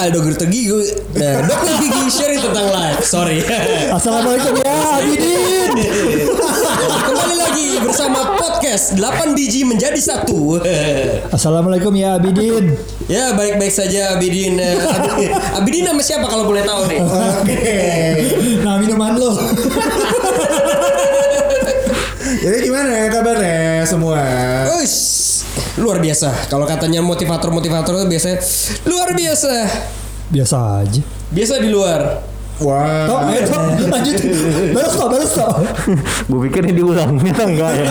kita dokter gigi nah, dokter gigi sharing tentang life sorry Assalamualaikum ya Abidin. kembali lagi bersama podcast 8 biji menjadi satu Assalamualaikum ya Abidin. ya baik-baik saja Abidin Eh, Abidin, Abidin nama siapa kalau boleh tahu nih Oke. Nah minuman lo. Jadi gimana kabarnya semua? Ush, luar biasa kalau katanya motivator-motivator itu biasanya luar biasa Biasa aja. biasa di luar Wah. Ayo tok, lanjut. Balas tok, balas tok. Gue pikir ini diulang, ternyata enggak ya.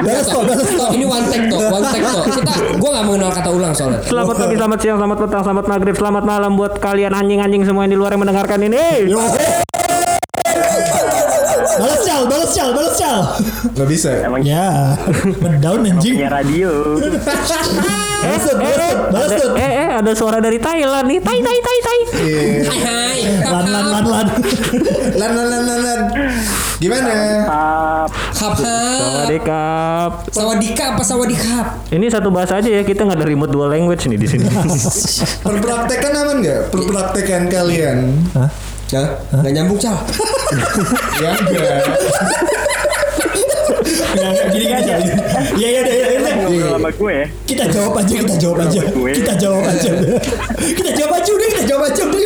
Balas tok, balas tok. ini one take toh one take toh kita gua nggak mengenal kata ulang soalnya Selamat pagi, selamat siang, selamat petang, selamat maghrib, selamat malam buat kalian anjing-anjing semua yang di luar yang mendengarkan ini. Balas cal, balas cal, balas cal. Gak bisa. Emang Ya, mendown anjing. punya radio. Balas tok, balas tok. eh, eh, ada suara dari Thailand nih. Tai, tai, tai, tai. hai hai Lan, lan, lan, lan. Lan lan lan lan lan. Gimana? Hap hap Sawadikap. sawadika apa sawadikap Ini satu bahasa aja ya, kita nggak ada remote dual language nih di sini. Perpraktekan aman nggak? Perpraktekan kalian? Hah? Hah? Nggak nyambung cal Ya enggak. Enggak, enggak, gini gini Cal. Iya, iya, iya, iya. iya. Sama gue ya. Kita jawab aja, kita jawab aja. Kita jawab aja. Kita jawab aja udah, kita jawab aja udah.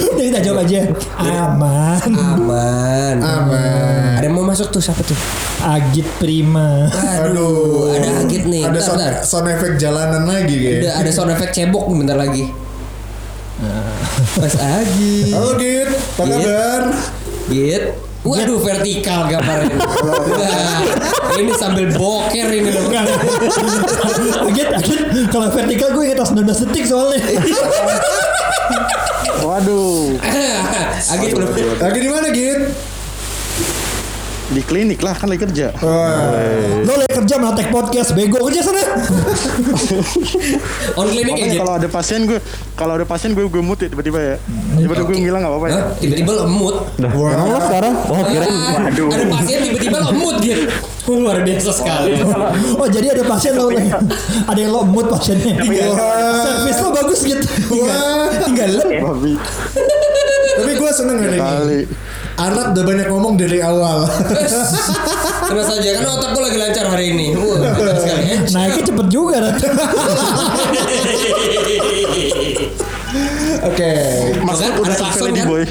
Udah kita jawab aja. Aman. aman Aman. ada yang mau masuk tuh siapa tuh Agit Prima. aduh ada agit nih Ada sound, sound effect jalanan lagi Ada, kayak. ada sound effect cebok bentar lagi Mas Agi Halo Git, apa Git. kabar? Git Waduh vertikal gambarnya Ini sambil boker ini loh. Agit, Agit. Kalau vertikal gue inget 19 detik soalnya. Waduh. Agit belum Lagi di mana Git? Di klinik lah kan lagi kerja Wah. Lo lagi kerja malah take podcast. Bego kerja sana. On ya makanya Git kalau ada pasien gue kalau ada pasien gue gue mute tiba-tiba ya tiba-tiba gue ngilang nggak apa-apa ya? Tiba-tiba lemut Dah, emang lo sekarang? Oh, kira Ah, Ada pasien tiba-tiba lemut gitu Luar biasa sekali Oh jadi ada pasien lo lagi. Ada yang lo mood pasiennya. Wah. Servis lo bagus gitu. Wah. Tinggal lem Tapi gue seneng hari ini. Anak udah banyak ngomong dari awal. Terus saja kan otak gue lagi lancar hari ini Wah lancar sekali ya Naiknya cepet juga. Oke. mas Kan udah sampai lady kan? boy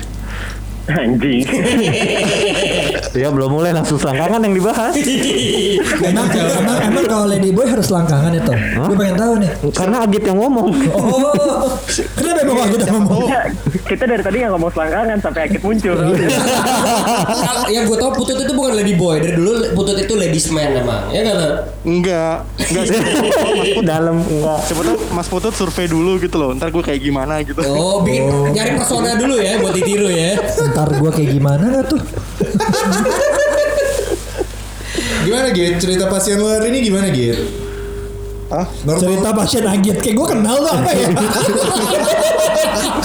Anjing. Ya belum mulai langsung selangkangan yang dibahas. emang, emang, emang kalau Lady Boy harus langkangan itu. Gue pengen tahu nih. Karena Agit yang ngomong. Oh, kenapa emang Agit yang ngomong? Ya, kita dari tadi nggak ngomong selangkangan sampai akit muncul. Kalau yang gue tau Putut itu bukan lady boy Dari dulu Putut itu ladies man emang Ya kan enggak enggak sih Dalam enggak. siapa tuh mas Putut survei dulu gitu loh ntar gue kayak gimana gitu Oh bikin Nyari persona dulu ya Buat ditiru ya Ntar gue kayak gimana gak tuh? Gimana Git? Cerita pasien lo hari ini gimana Git? Hah? Normal. Cerita pasien Agit Kayak gue kenal tuh apa ya?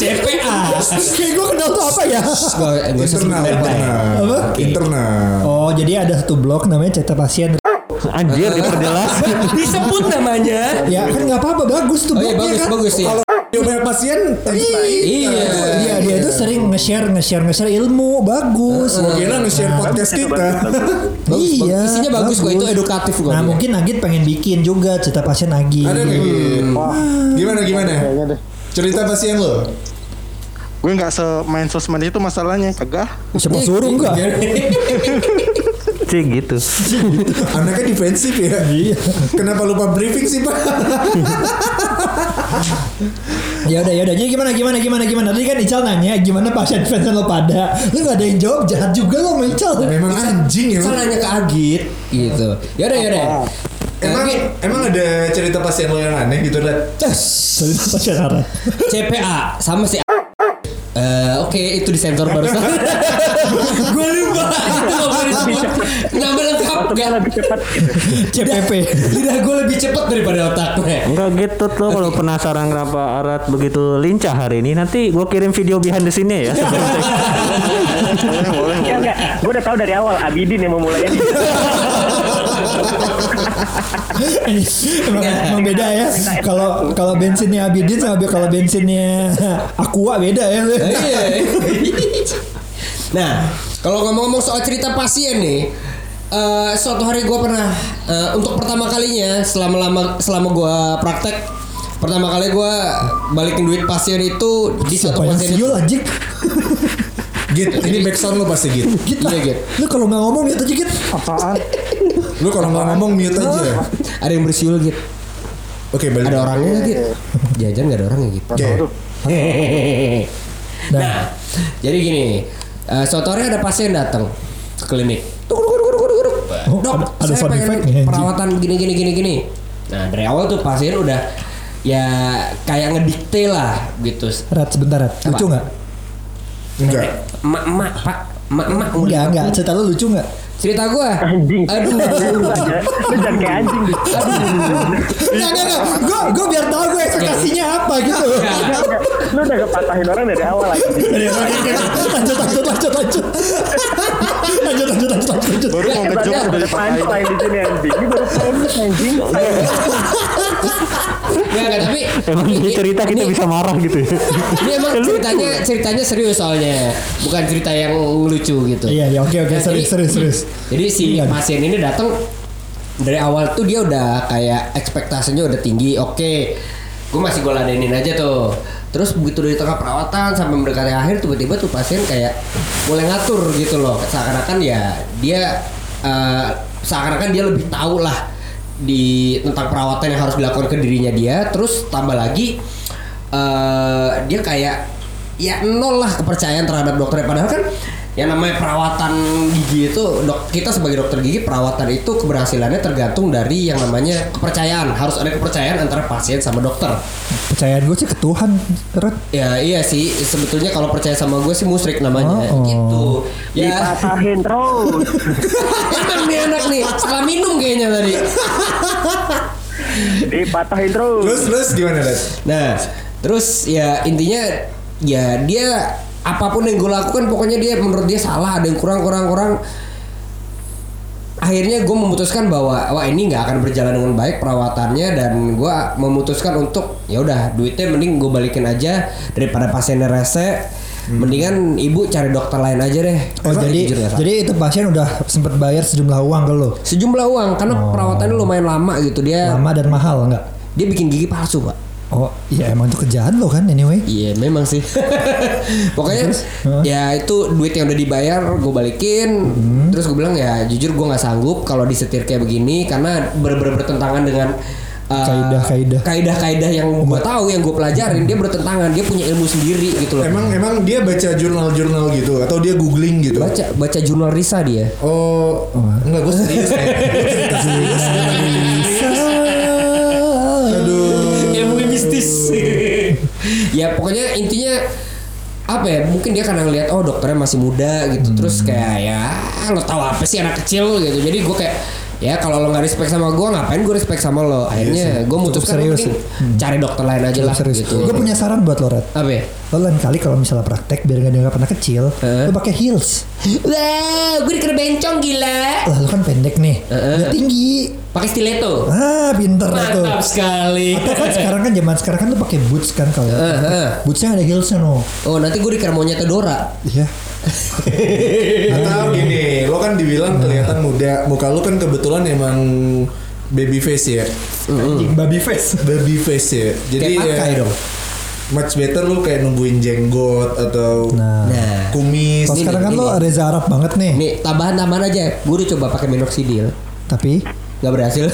CPA Kayak gue kenal tuh apa ya? Gue internal, internal. Apa? Internal. Oh jadi ada satu blog namanya cerita pasien Anjir diperjelas. Disebut namanya Ya kan gak apa-apa bagus tuh Oh iya bagus kan bagus ya Kalau dia banyak pasien, Iya Dia dia tuh sering nge-share nge-share nge-share ilmu bagus. Gue kira nge-share podcast kita. Bagus, iya. Isinya bagus kok, itu edukatif kok Nah mungkin Agit pengen bikin juga cerita pasien Agit. Ada Git? Gimana gimana? Cerita pasien lo. gue nggak semain sosmed itu masalahnya kagak Siapa suruh enggak? Sih gitu. Anaknya defensif ya. Iya. Kenapa lupa briefing sih pak? Ya udah ya udah. Jadi gimana gimana gimana gimana. Tadi kan Ical nanya gimana pasien fans lo pada. Lu gak ada yang jawab jahat juga lo sama Ical. Memang anjing ya. Saya nanya ke Agit Gitu Yaudah yaudah Emang emang ada cerita pasien lo yang aneh gitu Red? Cerita pasien arah. CPA sama si Eh, oke itu disensor barusan. Gue lupa itu nggak boleh disebut. Nama lengkap Masuknya gak? lebih cepat gitu. CPP. Lidah gue lebih cepat daripada otaknya. Enggak gitu tuh kalau penasaran kenapa Arat begitu lincah hari ini nanti gue kirim video behind the scene ya. boleh boleh enggak, gue udah tahu dari awal Abidin yang memulai ini. emang, emang beda ya. Kalau kalau bensinnya Abidin sama kalau bensinnya Aqua beda ya. Iya. nah, kalau ngomong-ngomong soal cerita pasien nih, eh, suatu hari gue pernah eh, untuk pertama kalinya selama lama selama gue praktek pertama kali gue balikin duit pasien itu di satu pasien siul anjing? Git, ini backsound lu pasti Git. Git lah. Iya, Git. Lu kalau nggak ngomong ya aja Git. Apaan? Lu kalau nggak ngomong mute aja. ada yang bersiul gitu. Oke, balik. Ada orangnya nggak, gitu. Jajan nggak ada orangnya gitu. Oke. Nah, jadi gini, eh, hari ada pasien datang ke klinik. Tuk, tuk, tuk, tuk, tuk, tuk. Oh, Dok, ada- ada saya pengen perawatan gini gini gini gini. Nah, dari awal tuh pasien udah ya kayak ngedikte lah gitu. Rat sebentar Rat. Lucu nggak? Enggak. Emak emak pak, emak emak Enggak enggak. Cerita lu lucu nggak? Cerita gua. Anjing. Aduh. Lu jangan kayak anjing gitu. Enggak enggak enggak. Gue gue biar tahu gue ekspektasinya apa gitu. Lu udah kepatahin orang dari awal lagi. lanjut lanjut lanjut lanjut. Lanjut lanjut lanjut lanjut. Baru mau ngejok udah punchline di sini anjing. Ini baru premis anjing. Enggak, enggak, tapi Emang ini- cerita kita ini- bisa marah gitu ya. Ini emang ceritanya ceritanya serius soalnya, bukan cerita yang lucu gitu. Iya iya oke oke Nah, serius jadi- serius serius. Jadi si Iya. pasien ini datang dari awal tuh dia udah kayak ekspektasinya udah tinggi. Oke, gue masih gue ladenin aja tuh. Terus begitu dari tengah perawatan sampai mendekati akhir tiba-tiba tuh pasien kayak mulai ngatur gitu loh. Seakan-akan ya dia eh, seakan-akan dia lebih tahu lah di tentang perawatan yang harus dilakukan ke dirinya dia. Terus tambah lagi eh dia kayak ya nol lah kepercayaan terhadap dokternya padahal kan yang namanya perawatan gigi itu dok kita sebagai dokter gigi perawatan itu keberhasilannya tergantung dari yang namanya kepercayaan harus ada kepercayaan antara pasien sama dokter Percayaan gue sih ke Tuhan Rat. ya iya sih sebetulnya kalau percaya sama gue sih musrik namanya Oh. gitu ya Dipatahin terus. nih anak nih setelah minum kayaknya tadi Dipatahin terus. Terus terus gimana, Dad? Nah, terus ya intinya ya dia apa pun yang gue lakukan pokoknya dia menurut dia salah ada yang kurang kurang kurang. Akhirnya gue memutuskan bahwa wah ini nggak akan berjalan dengan baik perawatannya dan gue memutuskan untuk ya udah duitnya mending gue balikin aja daripada pasiennya rese. Mendingan ibu cari dokter lain aja deh. Oh Karena jadi jujur jadi itu pasien udah sempet bayar sejumlah uang ke lo. sejumlah uang karena perawatannya lumayan lama gitu dia Lama dan mahal nggak? dia bikin gigi palsu pak. Oh iya emang itu kerjaan lo kan anyway. Iya memang sih. Pokoknya Terus? Ya itu duit yang udah dibayar gue balikin. Hmm. Terus gue bilang ya jujur gue nggak sanggup kalau disetir kayak begini karena bener-bener bertentangan dengan uh, Kaidah-kaidah. kaidah-kaidah yang gue tahu yang gue pelajarin dia bertentangan dia punya ilmu sendiri gitu loh. Emang emang dia baca jurnal-jurnal gitu atau dia googling gitu? baca baca jurnal Risa dia. Oh, enggak gue serius. ya. Gua cerita serius. Ya pokoknya intinya apa ya mungkin dia karena ngeliat oh dokternya masih muda gitu terus kayak ya lo tahu apa sih anak kecil gitu jadi gue kayak ya kalau lo nggak respect sama gue ngapain gue respect sama lo akhirnya gue mutuskan serius mending cari dokter lain aja lah Serius. gitu Gue punya saran buat lo Rat. apa ya? Lo lain kali kalau misalnya praktek biar gak dianggap anak kecil, Heeh. lo pakai heels. wah gue dikira bencong gila Lah lo kan pendek nih, dia tinggi. Pakai stiletto Ah pinter lah tuh. mantap sekali Atau kan sekarang kan zaman sekarang kan lo pakai boots kan kalau Heeh. bootsnya ada heelsnya no. oh nanti gue dikira monyet Dora Iya. Atau gini, lo kan dibilang kelihatan muda, muka lo kan kebetulan emang baby face ya. Anjing baby face. Baby face ya. Jadi Kayak pakai ya, dong. much better lo kayak numbuhin jenggot atau Nah. nah kumis. Kalau sekarang kan lo Reza Arab banget nih. nih tambahan-tambahan aja gue udah coba pakai minoxidil Tapi Gak berhasil.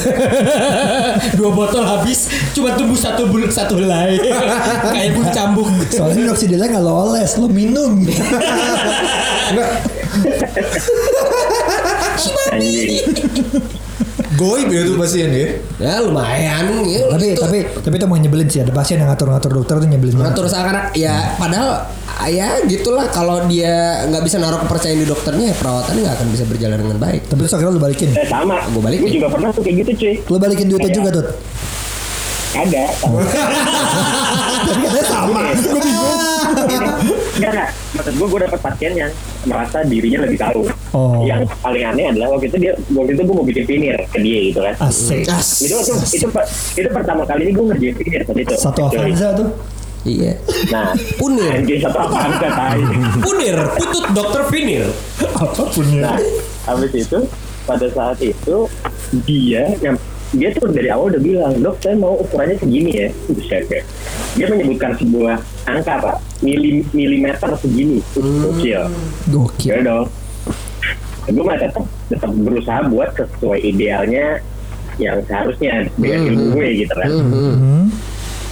Dua botol habis Cuma tumbuh satu bul satu helai. Kayak bulu cambuk. Soalnya minoxidilnya nggak lo oles, lo minum. Anjing. Goib ya tuh pasien ya. Ya lumayan ya, tapi itu. tapi tapi itu mau nyebelin sih ada pasien yang ngatur-ngatur dokter tuh nyebelin banget. Ngatur seakan ya padahal ya gitulah kalau dia nggak bisa naruh kepercayaan di dokternya ya perawatannya nggak akan bisa berjalan dengan baik. Tapi terus akhirnya lo balikin. Eh, sama. Gua balikin. Gue juga pernah tuh kayak gitu cuy. Lo balikin duitnya juga tuh. Ada. Sama. Gue bingung. Enggak enggak maksud gue gue dapat pasien yang merasa dirinya lebih tahu Oh. yang paling aneh adalah waktu itu dia waktu itu gue mau bikin pinir ke dia gitu kan Asik. itu itu itu, per- itu pertama kali ini gue ngerjain pinir tadi itu Satu Avanza tuh. Iya. nah Punir. anjing satu apaan tai Punir, putut dokter Vinir. Apa pun ya. Nah, habis itu pada saat itu dia yang dia tuh dari awal udah bilang dok saya mau ukurannya segini ya. Buset ya. dia menyebutkan sebuah angka pak. Milim, milimeter segini. Kecil Gokil. ya dong. Gue mah tetap tetap berusaha buat sesuai idealnya yang seharusnya dengan ilmu gue gitu kan. Hmm.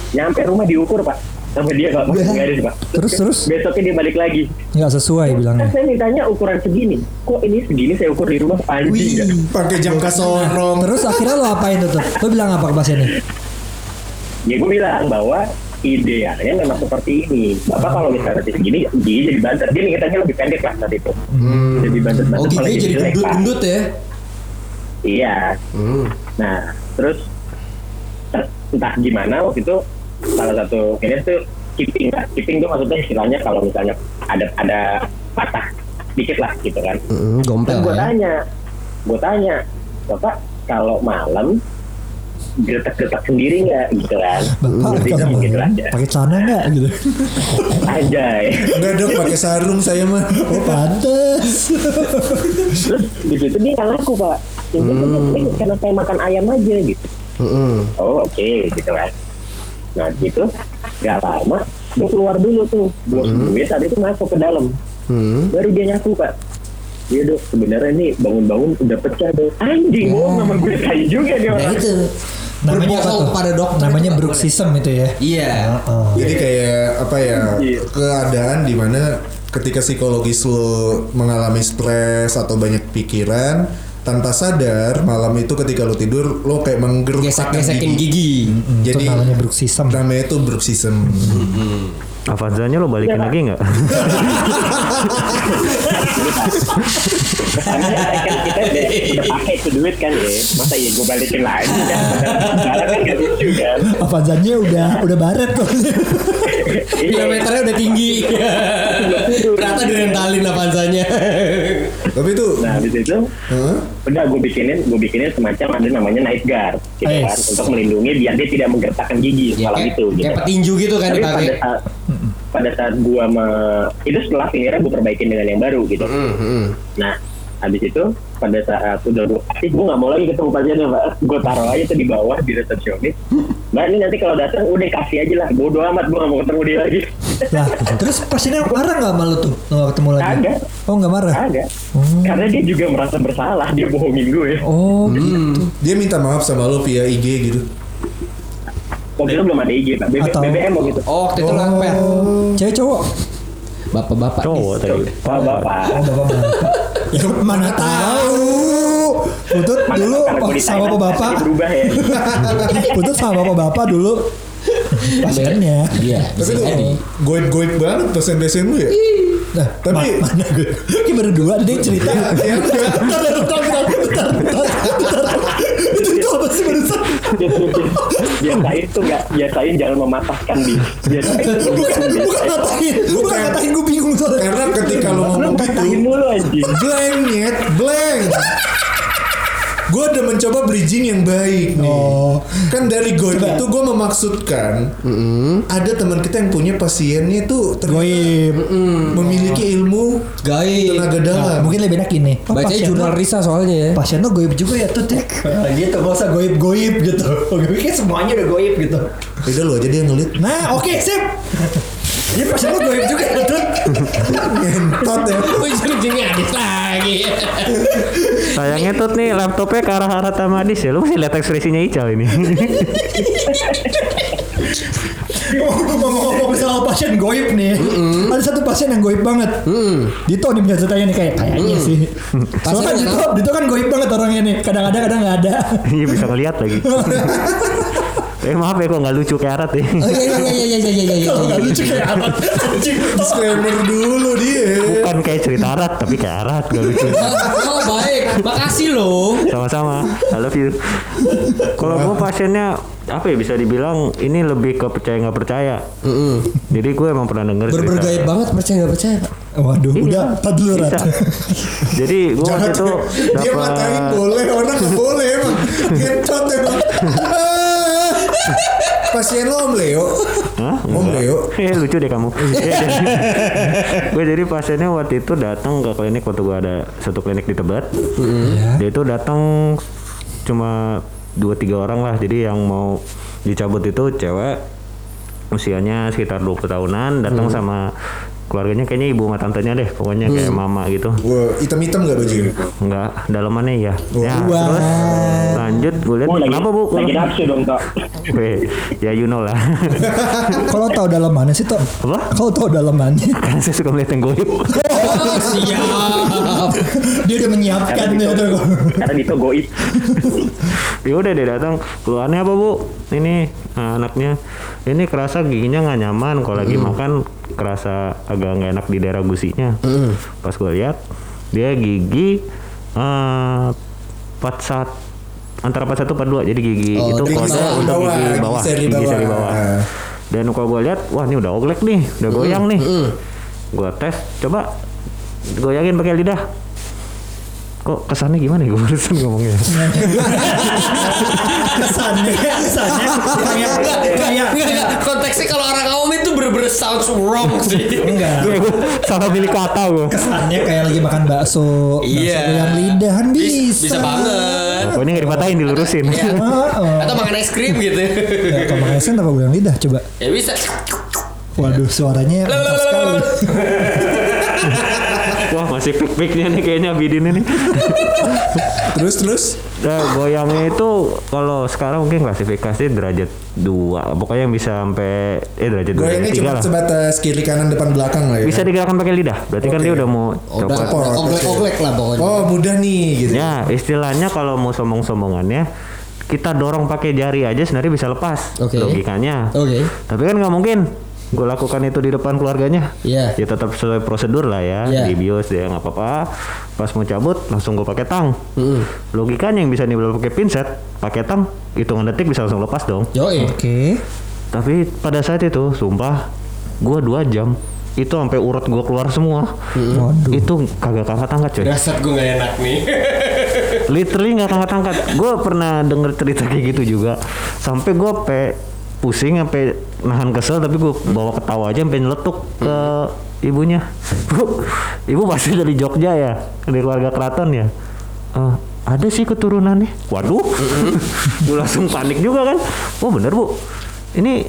nyampe rumah diukur pak sama dia pak masih nggak ada sih, pak Terus, terus? besoknya dia balik lagi Nggak sesuai kan bilangnya. saya mintanya ukuran segini kok ini segini saya ukur di rumah anjing ya? Pakai jangka sorong. Terus akhirnya lo apain tuh tuh? Lo bilang apa ke pasiennya? ya gue bilang bahwa idealnya memang seperti ini bapak kalau misalnya segini gigi jadi bantet dia minta lebih pendek lah saat itu jadi bantet Oh, bantet malah gigi jadi gendut-gendut ya. iya Hmm. nah terus ter- entah gimana waktu itu salah satu ini tuh keeping lah keeping tuh maksudnya istilahnya kalau misalnya ada ada patah dikit lah gitu kan Hmm, gompel Terus gue ya. tanya, gue tanya, bapak kalau malam getak-getak sendiri nggak gitu kan? Bapak Gitu, kalau gitu aja. pakai celana nggak gitu? Anjay. Enggak dok pakai sarung saya mah. Oh pantes. Terus di situ dia nggak ngaku pak. Ini ini karena saya makan ayam aja gitu. Hmm. Oh oke gitu kan. Nah gitu, nggak lama gue keluar dulu tuh, bos gue tadi itu masuk ke dalam. Hmm. Baru dia ngaku pak. Iya dok, sebenarnya nih bangun-bangun udah pecah dok. Anjing, bohong sama gue kayak juga dia Nah orang. itu. Namanya apa tuh? kepada dokter Namanya nggak bruxism itu ya. Iya. Oh. Jadi kayak apa ya Iya. keadaan di mana ketika psikologis lo mengalami stres atau banyak pikiran tanpa sadar malam itu ketika lo tidur lo kayak menggertakkan Gesek-gesekin gigi. Hmm, Jadi itu namanya bruxism. namanya itu bruxism. Avanzanya lo balikin lagi nggak? Karena kan kita udah, udah pakai itu duit kan ya. Masa ya gue balikin lagi kan. Sekarang kan gak lucu kan. Avanzanya udah udah baret kok. Iya. Kilometernya udah tinggi. Ternyata direntalin Avanzanya. Tapi itu Nah habis itu Hah? udah gue bikinin gue bikinin semacam ada namanya night guard gitu Eh. kan untuk melindungi biar dia tidak menggertakkan gigi Ya, malam kayak, itu gitu kayak kan. petinju gitu kan Tapi dipakai. pada saat pada saat gua me, itu setelah finirnya gue perbaikin dengan yang baru gitu. Hmm, hmm. Nah habis itu pada saat udah gue kasih gue nggak mau lagi ketemu pasiennya pak gue taruh aja tuh di bawah di resepsionis mbak ini nanti kalau datang udah kasih aja lah bodo amat gue nggak mau ketemu dia lagi Lah, terus pasiennya marah nggak malu tuh? Nggak ketemu lagi? Kagak. Oh nggak marah? ada karena dia juga merasa bersalah dia bohongin gue Oh gitu. dia minta maaf sama lo via IG gitu. waktu itu belum ada IG pak BB, Atau- BBM waktu itu Oh, waktu itu. Oh, cewek cowok? Bapak-bapak. Cowok tadi. Pak bapak Oh bapak bapak. ya mana tahu. Putut Mana dulu oh, sama Thailand, bapak bapak. pasti berubah ya Putut sama bapak bapak dulu. Pasiennya. Iya, Tapi itu jadi. goib-goib banget pesen-pesen lu ya. Nah, Tapi- ma- mana gue? Ini baru dua dia cerita. Ya, ya, Bentar, bentar, bentar, bentar, bentar. Itu itu apa sih barusan? biasain tuh nggak biasain jangan mematahkan di biasain tuh Bukan, bukan ngatain, bukan ngatain gue bingung soalnya. Karena ketika lo lu ngomong gitu, blank nyet, blank. Gue udah mencoba bridging yang baik nih. Oh. Kan dari goib Coba. itu gue memaksudkan ada teman kita yang punya pasiennya itu Goib. memiliki ilmu Gaib. tenaga Nah, dalam. mungkin lebih enak ini. Oh, pasien jurnal Risa soalnya ya. Pasien lo goib juga ya tuh Tik. Nah, gitu gak usah goib-goib gitu. Gue pikir semuanya udah goib gitu. Udah lo aja dia ngelit. Nah oke sip. Jadi pasien lo goib juga ya tuh. Ngentot ya. Ujung-ujungnya habis lagi. Sayangnya tuh nih laptopnya ke arah-arah Tamadis ya. Lu masih lihat ekspresinya Ical ini. Ngomong-ngomong soal pasien goib nih. Ada satu pasien yang goib banget. Dito nih punya ceritanya nih kayak kayaknya sih. Soalnya kan Dito, Dito kan goib banget orangnya nih. Kadang ada kadang nggak ada. Iya bisa ngeliat lagi. Eh maaf ya kok nggak lucu kayak Arat ya. Oh iya iya iya iya iya iya iya. Kalau nggak lucu kayak. Anjing. Disclaimer dulu dia. Bukan kan kayak cerita Arat tapi kayak Arat gak lucu. Oh baik, makasih loh. Sama-sama. I love you. Kalau gue pasiennya apa ya bisa dibilang ini lebih ke percaya nggak percaya. Jadi gue emang pernah denger cerita. Berbergaya banget percaya nggak percaya pak? Waduh, udah tak dulu. Jadi gue waktu itu dia matain dapat boleh, orang nggak boleh emang. Ngentot emang. Pasien lo Om Leo. Hah? Om Leo. Eh lucu deh kamu. gue jadi pasiennya waktu itu datang ke klinik waktu gue ada satu klinik di Tebet. Ya. Dia itu datang cuma dua tiga orang lah. Jadi yang mau dicabut itu cewek usianya sekitar 20 tahunan datang sama keluarganya kayaknya ibu sama tantenya deh pokoknya kayak mama gitu Wah, hitam-hitam gak baju? enggak dalamannya ya ya Wah. terus lanjut gue lihat Oh, lagi, kenapa bu lagi nafsu dong, Tok. Weh, ya you know lah Kalau tahu dalamannya sih toh. Apa? Kalau tahu dalamannya. karena saya suka melihat yang goib Oh siap. Dia udah menyiapkan dia tuh. Karena Dito goib. ya udah dia datang keluarnya apa bu ini nah, anaknya ini kerasa giginya nggak nyaman kalau lagi makan kerasa agak nggak enak di daerah gusinya. Pas gue lihat dia gigi eh empat sat antara empat satu empat dua. Jadi gigi Oh, itu kode untuk bawah, gigi bawah. seri gigi seri bawah. bawah dan kalau gue lihat wah ini udah oglek nih udah goyang nih. Gue tes coba goyangin pakai lidah kok kesannya gimana ya gue barusan ngomongnya Kesannya, kesannya kayak. Konteksnya kalau orang awam itu bener-bener sounds wrong sih. enggak. gue salah pilih kata gue Kesannya kayak lagi makan bakso. Iya. Yang lidahan Bis- bisa. Bisa banget. Oh ini nggak dipatahin dilurusin. Iya. Heeh. Atau makan es krim gitu. Ya, kalau makan es krim apa gue yang lidah coba. Ya bisa. Waduh, suaranya sekali. Wah masih pik-piknya nih kayaknya Bidin ini. Terus terus Nah, goyangnya itu kalau sekarang mungkin klasifikasi derajat dua, pokoknya yang bisa sampai eh derajat dua goyangnya cuma lah. sebatas kiri kanan depan belakang lah ya. Bisa digerakkan pakai lidah. Berarti kan Oke. dia udah mau Oh, Udah, copot. udah oglek-oglek lah pokoknya. Oh mudah nih gitu. Ya istilahnya kalau mau sombong-sombongannya kita dorong pakai jari aja sebenarnya bisa lepas Oke. logikanya. Oke. Tapi kan nggak mungkin gue lakukan itu di depan keluarganya. Iya. Ya tetap sesuai prosedur lah ya. Iya. Di bios dia nggak apa-apa. Pas mau cabut langsung gue pakai tang. Logikanya yang bisa dibelah pakai pinset, pakai tang, hitungan detik bisa langsung lepas dong. Oke. Tapi pada saat itu, sumpah, gue dua jam itu sampai urat gue keluar semua. Waduh. Itu kagak angkat angkat coy. Dasar gue gak enak nih. Literally nggak angkat angkat. Gue pernah denger cerita kayak gitu juga. Sampai gue pe pusing sampai nahan kesel tapi gue bawa ketawa aja sampai nyeletuk ke ibunya. Bu, ibu pasti dari Jogja ya, dari keluarga keraton ya. "Eh, ada sih keturunannya. Waduh, gue langsung panik juga kan. Oh bener bu, ini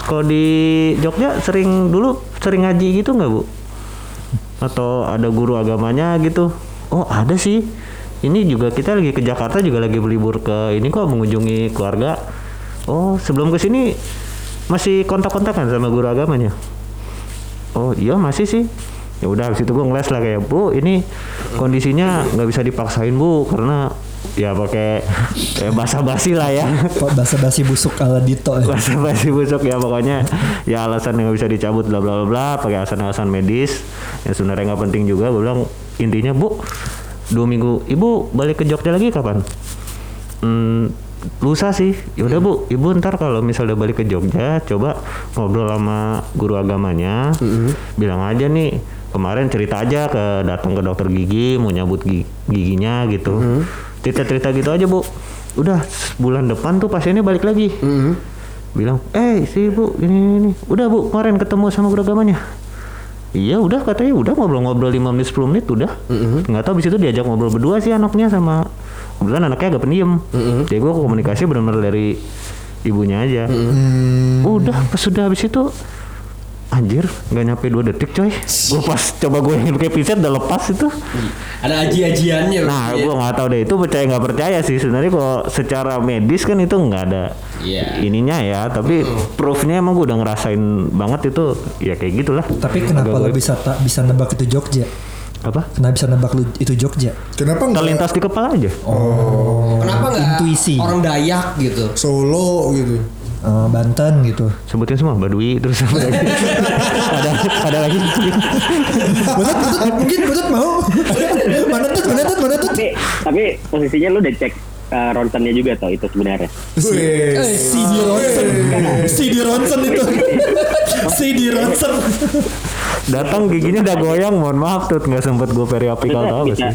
kalau di Jogja sering dulu sering ngaji gitu nggak bu? Atau ada guru agamanya gitu? Oh ada sih. Ini juga kita lagi ke Jakarta juga lagi berlibur ke ini kok mengunjungi keluarga. Oh sebelum ke sini masih kontak-kontakan sama guru agamanya? Oh iya masih sih. Ya udah habis itu gue ngeles lah kayak bu ini kondisinya nggak bisa dipaksain bu karena ya pakai ya basa-basi lah ya. Kok basa-basi busuk ala Dito ya. bahasa basi busuk ya pokoknya ya alasan yang nggak bisa dicabut bla bla bla bla pakai alasan-alasan medis yang sebenarnya nggak penting juga gue bilang intinya bu dua minggu ibu balik ke Jogja lagi kapan hmm, lusa sih. Yaudah bu. Ibu ntar kalau misalnya balik ke Jogja coba ngobrol sama guru agamanya. Bilang aja nih kemarin cerita aja ke datang ke dokter gigi mau nyabut gi- giginya gitu. Cerita-cerita gitu aja bu. Udah bulan depan tuh pasiennya balik lagi. Bilang eh si ibu ini, ini ini. Udah bu kemarin ketemu sama guru agamanya. Iya udah katanya. Udah ngobrol-ngobrol 5 menit 10 menit udah. Nggak tahu abis itu diajak ngobrol berdua sih anaknya sama kebetulan anaknya agak pendiam jadi gue komunikasi benar-benar dari ibunya aja udah pas sudah habis itu anjir nggak nyampe dua detik coy gue pas coba gue yang pakai pinset udah lepas itu Ada aji-ajiannya. nah berarti ya. gue nggak tahu deh itu percaya nggak percaya sih sebenarnya kok secara medis kan itu nggak ada Iya. ininya ya tapi proofnya emang gue udah ngerasain banget itu ya kayak gitulah Tapi kenapa Agak lo bisa tak bisa nebak itu Jogja? Apa Kenapa bisa nebak lu itu Jogja? Kenapa nggak terlintas di kepala aja Kenapa nggak Intuisi. orang Dayak gitu? Solo gitu? eh, Banten gitu. Sebutin semua Badui terus apa lagi? ada ada lagi. Butut, butut, mungkin butut mau. mana tut, mana tut, mana tut. Tapi tapi posisinya lu udah cek uh, ronsennya juga tau itu sebenarnya. Si di Ronson, si di Ronson itu, si di Ronson. Datang giginya udah goyang, mohon maaf tuh nggak sempet gue periapikal tau sih.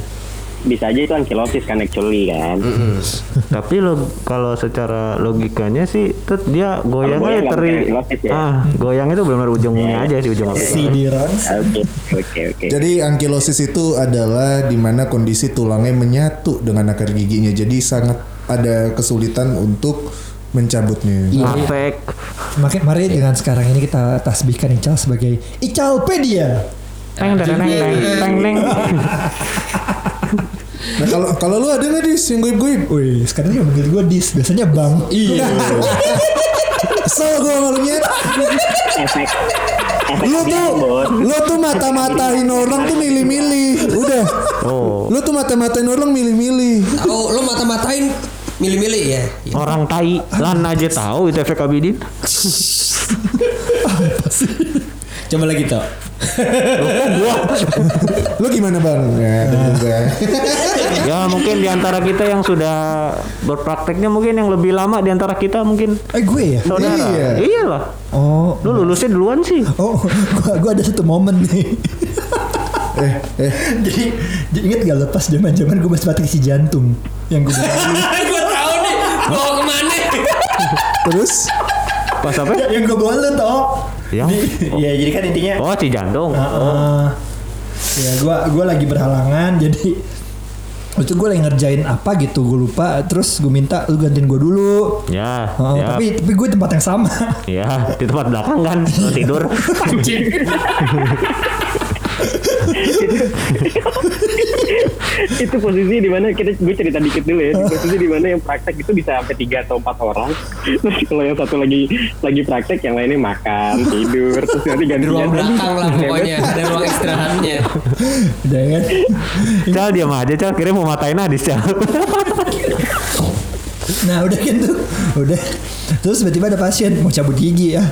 Bisa aja itu ankylosis kan actually kan. Tapi lo kalau secara logikanya sih tuh dia goyang goyangnya nggak teri ankylosis ya? ah goyang itu benar ujungnya aja sih ujung apikal. Si di Ronson. Oke oke oke. Jadi ankilosis itu adalah di mana kondisi tulangnya menyatu dengan akar giginya. Jadi sangat ada kesulitan untuk mencabutnya. Maka mari dengan sekarang ini kita tasbihkan Ical sebagai Icalpedia. Teng teng teng teng teng teng. Nah kalau kalau lu ada nggak dis yang goib-goib? Wih, sekarang yang manggil gue Dis, biasanya Bang. Iya. Kesel gue malunya. Lu tuh, lu tuh mata-matain orang tuh milih-milih. Udah. Oh. Lu tuh mata-matain orang milih-milih. Tahu lo mata-matain milih-milih ya. Orang tai lan aja tahu itu efek abidin. Coba lagi toh. Lu gimana bang? Ya, ya mungkin di antara kita yang sudah berprakteknya mungkin yang lebih lama di antara kita mungkin Eh gue ya? saudara. Iya. Iyalah. Oh, Lu lulusnya duluan sih. oh, gua, gua ada satu momen nih. eh, eh. jadi, jadi inget gak lepas zaman zaman gue masih pakai si jantung yang gue gue tahu nih mau ke mana. Terus? Pas apa? yang gue bawa lu tau Yang Iya jadi kan intinya Oh, si jantung. Heeh. ya gue gua lagi berhalangan jadi itu gue lagi ngerjain apa gitu gue lupa terus gue minta lu gantiin gue dulu Ya, Heeh, ya. tapi tapi gue tempat yang sama Ya, di tempat belakang kan tidur. Itu posisi di mana kita gue cerita dikit dulu ya. Di posisi di mana yang praktek itu bisa sampai tiga atau empat orang. Terus kalau yang satu lagi lagi praktek, yang lainnya makan, tidur, terus nanti Di gantian. ruang belakang lah pokoknya. Ada ruang istirahatnya. udah kan Cal diam aja, Cal. Kira mau matain Adis, Cal. nah udah kan tuh udah terus tiba-tiba ada pasien mau cabut gigi ya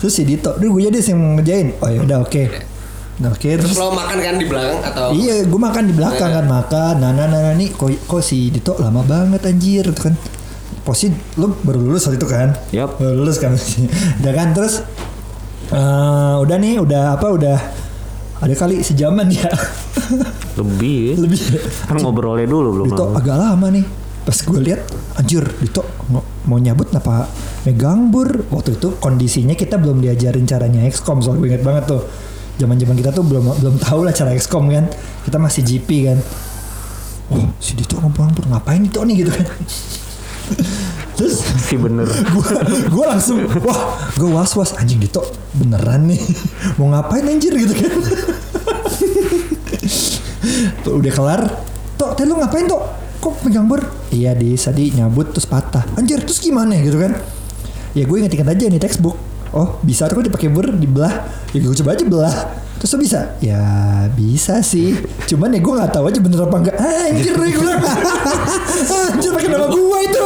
terus si Dito duh gue jadi yang ngerjain oh ya udah oke Nah, oke Terus terus lo makan kan di belakang atau? Iya, gue makan di belakang kan makan. Nah, nah, nah, nah, nih kok, kok si Dito lama banget anjir gitu kan. Posisi lu baru lulus waktu itu kan? Yup. Baru lulus kan. udah kan terus eh udah nih, udah apa udah ada kali sejaman ya. Lebih. Lebih. Kan ngobrolnya dulu belum Dito lama. agak lama nih. Pas gue lihat, anjir Dito mau nyabut apa megang bur. Waktu itu kondisinya kita belum diajarin caranya XCOM soal gue inget banget tuh. Zaman-zaman kita tuh belum belum tahu lah cara XCOM kan. Kita masih GP kan. Oh, si Dito ngomong bur ngapain Dito nih gitu kan. Terus Si bener. gue gue langsung wah gue was was anjing Dito beneran nih. Mau ngapain anjir? gitu kan. Tuh udah kelar. Tok teh lu ngapain tok? Kok pegang bur iya di tadi nyabut terus patah. Anjir terus gimana? gitu kan. Ya gue inget-inget aja nih textbook oh bisa tuh dipakai bur dibelah. Ya gue coba aja belah terus lo bisa ya bisa sih cuman ya gue nggak tahu aja bener apa enggak anjir gue bilang anjir pakai nama gue itu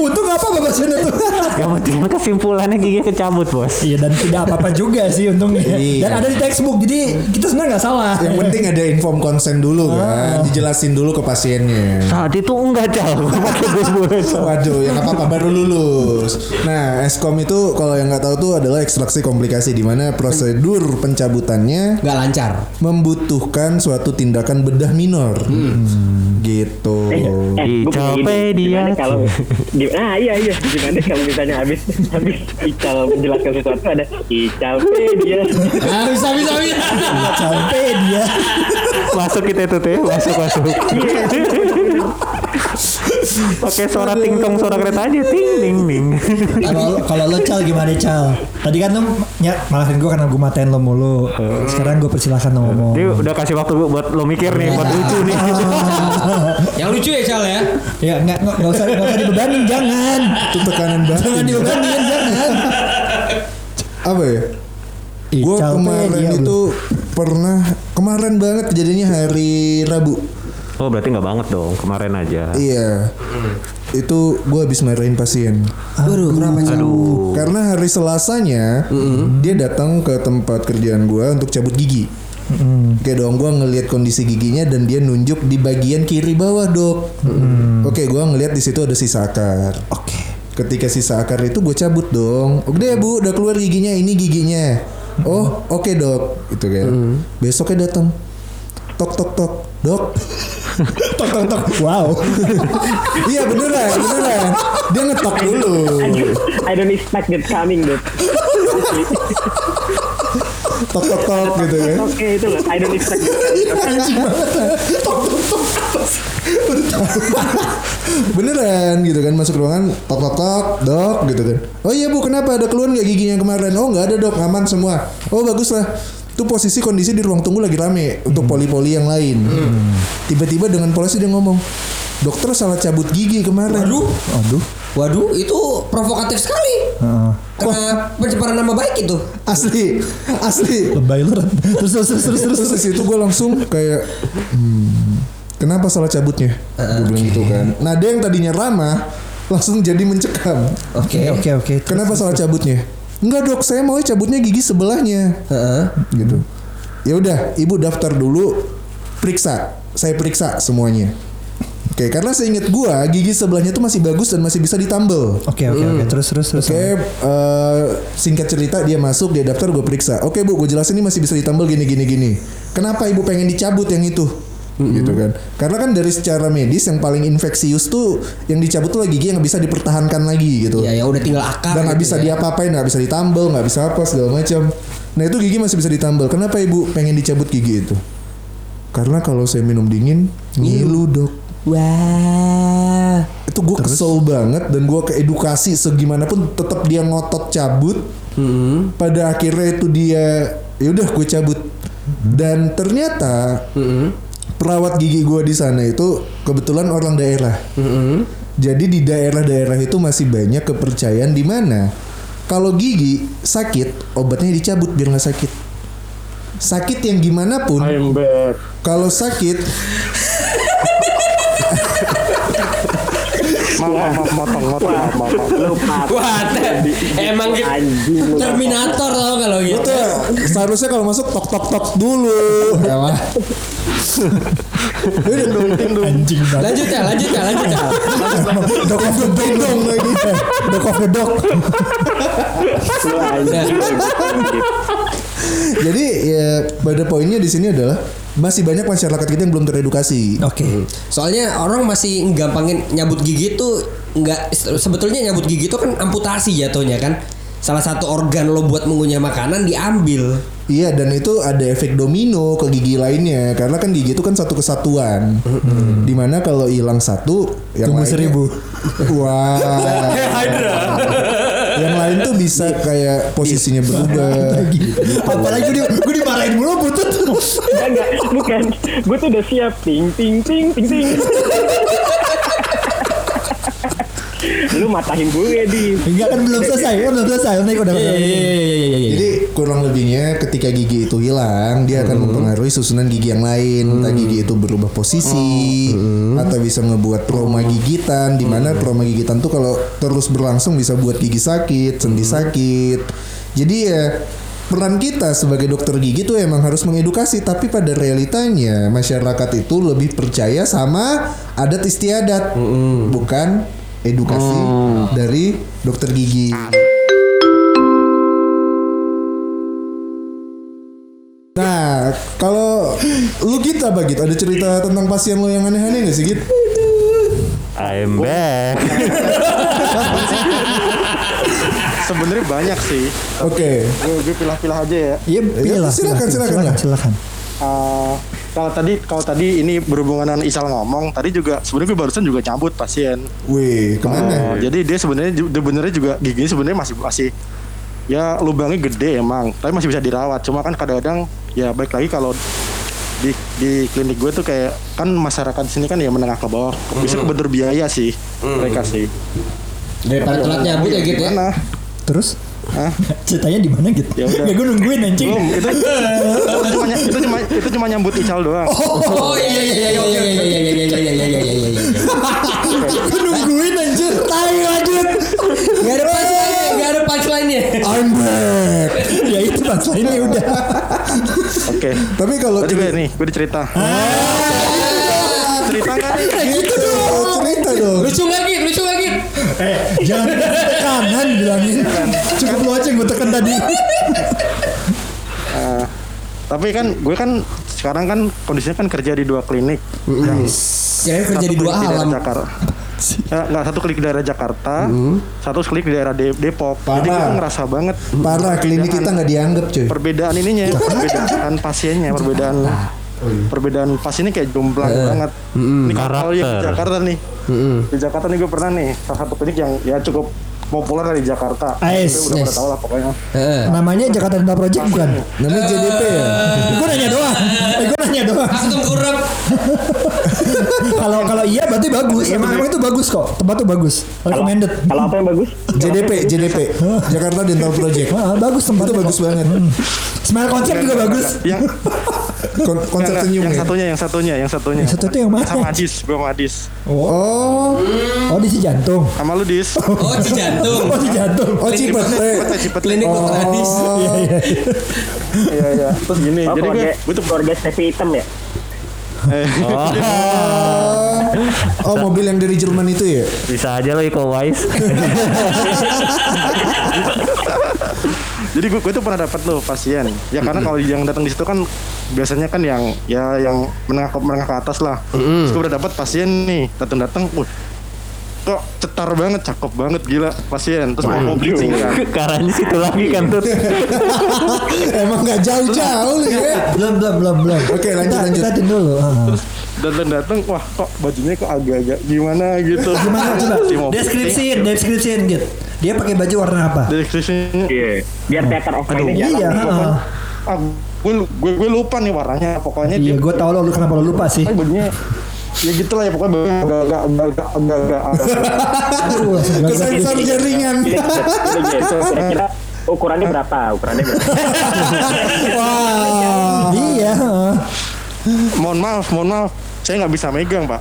untung apa babasannya tuh Yang penting mah kesimpulannya gigi kecabut, Bos. Iya dan tidak apa-apa juga sih untungnya. Iya. Dan ada di textbook jadi kita sebenarnya nggak salah. Yang penting ada inform konsen dulu kan, dijelasin dulu ke pasiennya. Saat itu enggak, Cal. Waduh, yang apa apa baru lulus. Nah, eskom itu kalau yang nggak tahu tuh adalah ekstraksi komplikasi di mana prosedur pencabutannya Nggak lancar. membutuhkan suatu tindakan bedah minor. Gitu. Eh, eh. Icalpedia. Gimana kalau gimana? Ah iya iya. Gimana kalau misalnya habis habis Ical menjelaskan sesuatu ada Icalpedia. Ah, bisa bisa bisa. Sampai dia. Masuk kita itu tuh, ya. masuk masuk. Pakai suara tingtong suara kereta aja, ting ting ting. Kalau kalau lo cal gimana cal? Tadi kan lo ya malahin gue karena gue matain lo mulu. Sekarang gue persilahkan lo ngomong. Dia udah kasih waktu buat lo mikir nih, buat lucu nih. Yang lucu ya Cal ya. Ya nggak nggak nggak usah nggak usah dibebanin jangan. Itu tekanan Jangan batin. dibebanin jangan. Apa ya? Gue kemarin lo. itu pernah kemarin banget kejadiannya hari Rabu. Oh berarti nggak banget dong kemarin aja. Iya. Itu gue habis marahin pasien. Waduh, kenapa? Aduh. Karena hari Selasanya dia datang ke tempat kerjaan gue untuk cabut gigi. Oke dong, gue ngelihat kondisi giginya dan dia nunjuk di bagian kiri bawah dok. Oke, gue ngelihat di situ ada sisa akar. Oke. Ketika sisa akar itu gue cabut dong. Udah bu, udah keluar giginya. Ini giginya. Oh, oke dok. Itu kan. Besoknya datang. Tok tok tok, dok. tok tok tok. Wow. Iya beneran, beneran. Dia ngetok dulu. I don't expect that coming, dude. Tok tok tok gitu kan. Oke itu loh, I don't expect that coming. Beneran gitu kan masuk ruangan tok tok tok dok gitu kan. Oh iya bu kenapa ada keluar nggak giginya yang kemarin? Oh nggak ada dok aman semua. Oh bagus lah. Itu posisi kondisi di ruang tunggu lagi rame untuk poli-poli yang lain. Tiba-tiba dengan polisi dia ngomong, dokter salah cabut gigi kemarin. Waduh. Aduh. Waduh, itu provokatif sekali. Heeh. Karena pencemaran nama baik itu. Asli, asli. Lebay lu. Terus terus terus terus terus. Terus di situ gue langsung kayak, hmm, kenapa salah cabutnya? Gue bilang gitu kan. Nah dia yang tadinya ramah langsung jadi mencekam. Oke. Oke oke. Terus, Kenapa salah cabutnya? Enggak dok, saya mau cabutnya gigi sebelahnya. Heeh. Gitu. Ya udah, ibu daftar dulu, periksa. Saya periksa semuanya. Oke, karena seingat gua gigi sebelahnya tuh masih bagus dan masih bisa ditambal. Oke oke oke. Terus terus terus. Oke, eh, singkat cerita dia masuk, dia daftar, gue periksa. Oke bu, gue jelasin ini masih bisa ditambal gini gini gini. Kenapa ibu pengen dicabut yang itu? Gitu kan? Karena kan dari secara medis yang paling infeksius tuh yang dicabut tuh gigi yang bisa dipertahankan lagi gitu. Ya ya udah tinggal akar. Dan nggak gitu bisa ya. diapa-apain, nggak bisa ditambal, nggak bisa apa segala macam. Nah itu gigi masih bisa ditambal. Kenapa ibu pengen dicabut gigi itu? Karena kalau saya minum dingin ngilu dok. Wah. Itu gue kesel banget dan gue keedukasi segimanapun tetap dia ngotot cabut. Hmm. Pada akhirnya itu dia ya udah gue cabut. Dan ternyata Hmm. Perawat gigi gue di sana itu kebetulan orang daerah. Hmm. Jadi di daerah-daerah itu masih banyak kepercayaan di mana kalau gigi sakit obatnya dicabut biar nggak sakit. Sakit yang gimana pun kalau sakit motong, motong, maaf, maaf, maaf. Lu pat. Wah, emang gitu. Terminator tau kalau gitu. itu seharusnya kalau masuk tok tok tok dulu. Ya. Anjing. Lanjut ya, lanjut ya, lanjut ya. Dok of the dog dong lagi. Dok of the dog. Jadi ya pada poinnya di sini adalah masih banyak masyarakat kita yang belum teredukasi. Oke. Soalnya orang masih gampangin nyabut gigi tuh nggak sebetulnya nyabut gigi itu kan amputasi jatuhnya kan. Salah satu organ lo buat mengunyah makanan diambil. Iya dan itu ada efek domino ke gigi lainnya karena kan gigi itu kan satu kesatuan. Di mana kalau hilang satu yang Tumbuh lainnya- seribu. Wah. yang lain tuh bisa kayak posisinya berubah. Apalagi gue dimarahin mulu butut. Enggak, enggak, bukan. Gue tuh udah siap ting ting ting ting ting. Lu matahin gue di. Enggak kan belum selesai, kan belum selesai. Nanti udah. Iya iya iya iya iya. Jadi kurang lebihnya ketika gigi itu hilang, dia akan mempengaruhi susunan gigi yang lain. Entah gigi itu berubah posisi atau bisa ngebuat trauma gigitan di mana trauma gigitan tuh kalau terus berlangsung bisa buat gigi sakit, sendi sakit. Jadi ya peran kita sebagai dokter gigi tuh emang harus mengedukasi tapi pada realitanya masyarakat itu lebih percaya sama adat istiadat bukan edukasi dari dokter gigi. Nah, kalau lu gitu apa gitu? Ada cerita tentang pasien lo yang aneh-aneh gak sih gitu? I'm back. Sebenarnya banyak sih. Oke. Gue gue pilah-pilah aja ya. Iya, pilih lah. silakan, silakan, silakan, silakan. Eh, kalau tadi kalau tadi ini berhubungan dengan Isal ngomong, tadi juga sebenarnya gue barusan juga cabut pasien. Wih, ke mana? Oh, jadi dia sebenarnya benernya juga giginya sebenarnya masih masih ya lubangnya gede emang, tapi masih bisa dirawat. Cuma kan kadang-kadang ya baik lagi kalau di di klinik gue tuh kayak kan masyarakat di sini kan ya menengah ke bawah bisa kebener biaya sih mereka sih. Daripada telat nyabut ya gitu ya. Terus Hah? ceritanya di mana gitu? Ya udah. Ya gue nungguin anjing. Belum, itu, itu cuma itu cuma itu cuma nyambut Ical doang. Oh iya iya iya iya iya iya iya iya iya iya iya iya iya. Gue nungguin anjir. Tai lanjut. Gak ada punchline, gak ada punchline-nya. I'm back. ya itu punchline-nya udah. Oke. Tapi kalau Tadi gue nih, gue cerita. cerita nggak nih? gitu dong, cerita dong. Lucu gak Git? Lucu gak Git? Eh, jangan tekanan bilangin. Cukup lu aja yang gue tekan tadi. Eh, tapi kan gue kan sekarang kan kondisinya kan kerja di dua klinik. Kirain kerja di dua alam. Jakarta. Ya, nggak satu klik di daerah Jakarta, satu klik di daerah De- Depok. Jadi Parah. gue ngerasa banget Parah klinik kita nggak dianggap cuy. perbedaan ininya, perbedaan pasiennya, perbedaan perbedaan pasiennya kayak jomplang banget. Ini kalau yang di. Jakarta nih, di Jakarta nih gue pernah nih salah satu klinik yang ya cukup populer di Jakarta. Ais, Itu udah pada tahu lah pokoknya. Heeh. Namanya Jakarta Dental Project bukan? Namanya JDP ya. gue nanya doang. Eh, gue nanya doang. Kalau kalau iya berarti bagus. Emang emang itu bagus kok. Tempat tuh bagus. Recommended. Kalau apa yang bagus? JDP, JDP. Jakarta Dental Project. Ah, bagus tempat Itu bagus banget. Smile konsep juga bagus. Yang Kon- Enggak, senyum yang ya. satunya, yang satunya, yang satunya. Yang satu itu yang mana? Sama Adis, gue sama Adis. Oh, Oh di si jantung. Sama lu Dis. Oh, si jantung. Oh di jantung. oh Cipete. Cipete, Cipete. Klinik Oh, dokter Adis. Iya iya. Iya, iya. Terus gini, Oh, jadi gue, keluarga, gue tuh keluarga Stevie hitam ya? eh, Oh, mobil yang dari Jerman itu ya? Bisa aja lo Iko Wise. jadi gue, gue tuh pernah dapat loh pasien. Ya karena kalau yang datang di situ kan biasanya kan yang ya yang menengah ke menengah ke atas lah. Terus gue udah dapat pasien nih, datang-datang, wah kok cetar banget, cakep banget gila pasien. Terus mau mau bleaching kan. Karanya situ lagi kan tuh. Emang nggak jauh-jauh ya. Belum belum belum belum. Oke, lanjut, lanjut. Kita dulu. Ah. datang datang wah kok bajunya kok agak-agak gimana gitu Gimana coba? Deskripsiin, deskripsiin gitu. Dia pakai baju warna apa? deskripsinya Iya. Biar theater of mind Iya, heeh. ah gue, lu- gue gue lupa nih warnanya pokoknya Iya, dia gue tau lo lu kenapa lo lupa sih. Bajunya ya gitu lah ya pokoknya bajunya agak agak agak agak agak agak agak Aduh, langsung gagal. Kesensor jaringan. Kira-kira ukurannya berapa? Ukurannya berapa? Wah. Iya. mohon maaf mohon maaf saya nggak bisa megang pak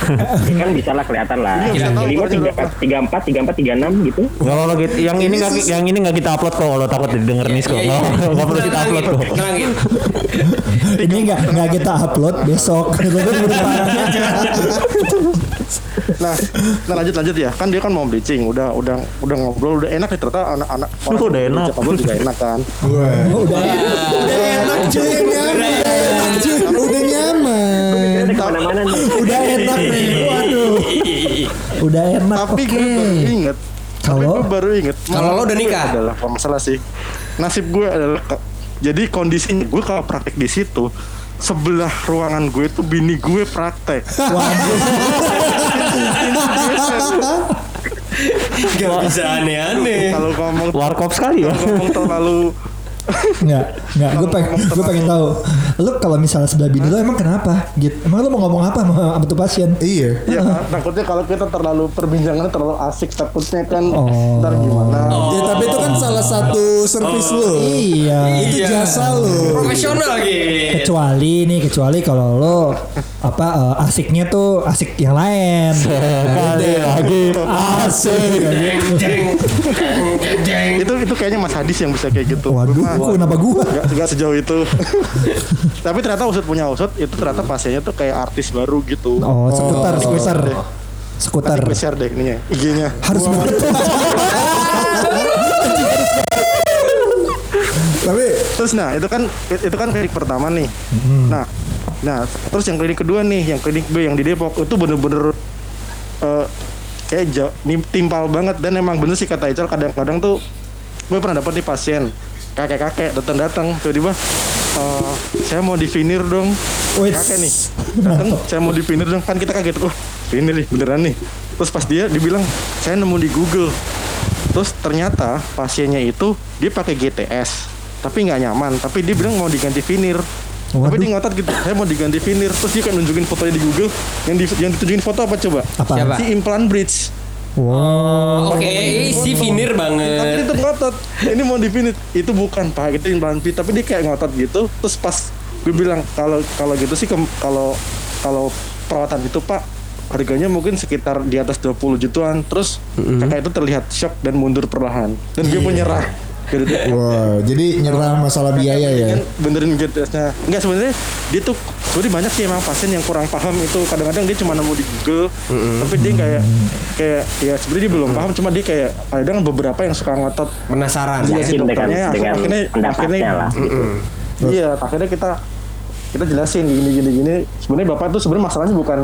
kan bisa lah kelihatan lah. Iya, Lima tiga berapa. tiga empat tiga empat tiga enam gitu. Gak apa-apa gitu. Yang ini nggak yang ini nggak kita upload kok kalau takut didengar nis kok. Iya, Nggak nggak perlu kita upload kok. Ini nggak nggak kita upload besok. Nah nah lanjut lanjut ya kan dia kan mau bleaching udah udah udah ngobrol udah enak nih ternyata anak-anak orang udah enak. ngobrol juga enak kan udah. Udah enak cuy. Cuy, Udah nyaman. Kita ke mana-mana nih. Udah enak nih. Waduh. Udah enak. tapi gue baru inget Kalau? gue baru inget Kalau lo udah nikah? adalah masalah sih nasib gue adalah jadi kondisinya gue kalau praktek di situ sebelah ruangan gue tuh bini gue praktek Gak bisa aneh-aneh. kalau ngomong Warkop sekali ya. kalau ngomong terlalu Enggak, enggak. Gue pengen, gue pengen tahu. Lu kalau misalnya sebelah bini lu emang kenapa? Gitu. Emang lu mau ngomong apa sama, sama tuh pasien? Iya. ya takutnya kalau kita terlalu perbincangannya terlalu asik takutnya kan Oh. ntar gimana Ya tapi itu kan salah satu servis lu. Iya. Itu jasa lu. Profesional gitu. Kecuali nih, kecuali kalau lo apa eh, asiknya tuh asik yang lain. Sekali lagi asik. Jeng jeng jeng jeng. itu itu kayaknya Mas Hadis yang bisa kayak gitu Waduh, Kok kenapa gua? nggak nggak sejauh itu tapi ternyata usut punya usut itu ternyata pasiennya tuh kayak artis baru gitu Oh, skuter, skuter. deh. Skuter. Gue share deh ininya IG-nya Harus banget. Tapi terus nah itu kan itu kan klinik pertama nih nah nah terus yang klinik kedua nih yang klinik B yang di Depok itu bener-bener eh, kayak jauh, timpal banget dan emang bener sih kata Ical kadang-kadang tuh gue pernah dapet nih pasien kakek-kakek datang-datang tiba-tiba eh, saya mau divinir dong. Wits. kakek nih datang saya mau divinir dong. Kan kita kaget oh vinir nih beneran nih. Terus pas dia dibilang saya nemu di Google. Terus ternyata pasiennya itu dia pakai GTS tapi nggak nyaman. Tapi dia bilang mau diganti vinir tapi Waduh. dia ngotot gitu saya mau diganti vinir terus dia kan nunjukin fotonya di Google. Yang di, yang ditunjukin foto apa coba? Apa? Siapa? si implant bridge Wow. Oke, si finir tapi banget. dia tuh ngotot. Ini mau di vinir itu bukan pak. Itu implant bridge tapi dia kayak ngotot gitu. Terus pas gue bilang kalau kalau gitu sih kalau kalau perawatan itu pak harganya mungkin sekitar di atas 20 jutaan. Terus kakak itu terlihat shock dan mundur perlahan. Dan gue pun Gitu. Wah, jadi nyerah masalah biaya ya. Kan benerin GTS-nya enggak sebenarnya dia tuh sebenarnya banyak sih emang pasien yang kurang paham itu kadang-kadang dia cuma nemu di Google tapi dia kayak kayak ya sebenarnya dia belum paham cuma dia kayak kadang beberapa yang suka ngotot Penasaran. Iya sih dengan dokternya dengan akhirnya pendapatnya akhirnya lah. gitu. iya akhirnya kita kita jelasin gini gini gini sebenarnya bapak tuh sebenarnya masalahnya bukan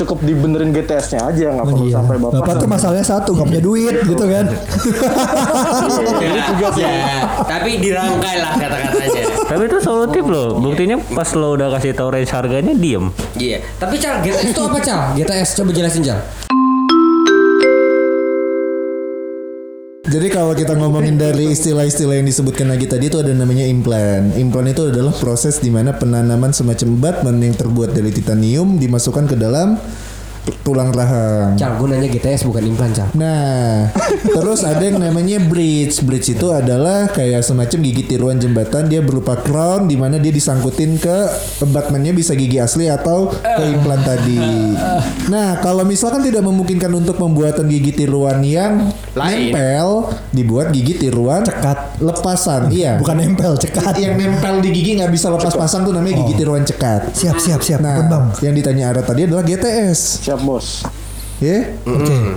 cukup dibenerin GTS-nya aja nggak perlu Iya. sampai bapak, Bapak tuh masalahnya satu, gak punya duit gitu kan. Ya, tapi dirangkai lah kata-katanya. Tapi itu solutif loh. Buktinya pas lo udah kasih tau range harganya diem. Iya. Tapi Cal, GTS itu apa Cal? GTS coba jelasin Cal. Jadi kalau kita ngomongin dari istilah-istilah yang disebutkan lagi tadi itu ada namanya implan. Implan itu adalah proses di mana penanaman semacam batman yang terbuat dari titanium dimasukkan ke dalam tulang rahang. Cal, gue nanya GTS bukan implan Cal. Nah, terus ada yang namanya bridge. Bridge itu adalah kayak semacam gigi tiruan jembatan. Dia berupa crown di mana dia disangkutin ke batmannya bisa gigi asli atau ke implan tadi. Nah, kalau misalkan tidak memungkinkan untuk pembuatan gigi tiruan yang Lain. nempel, dibuat gigi tiruan Cekat. lepasan. Iya. Bukan nempel, cekat. yang nempel di gigi nggak bisa lepas pasang tuh namanya gigi tiruan cekat. Siap, siap, siap. Nah, Bang. yang ditanya Ara tadi adalah GTS. Siap bos Ya? Oke.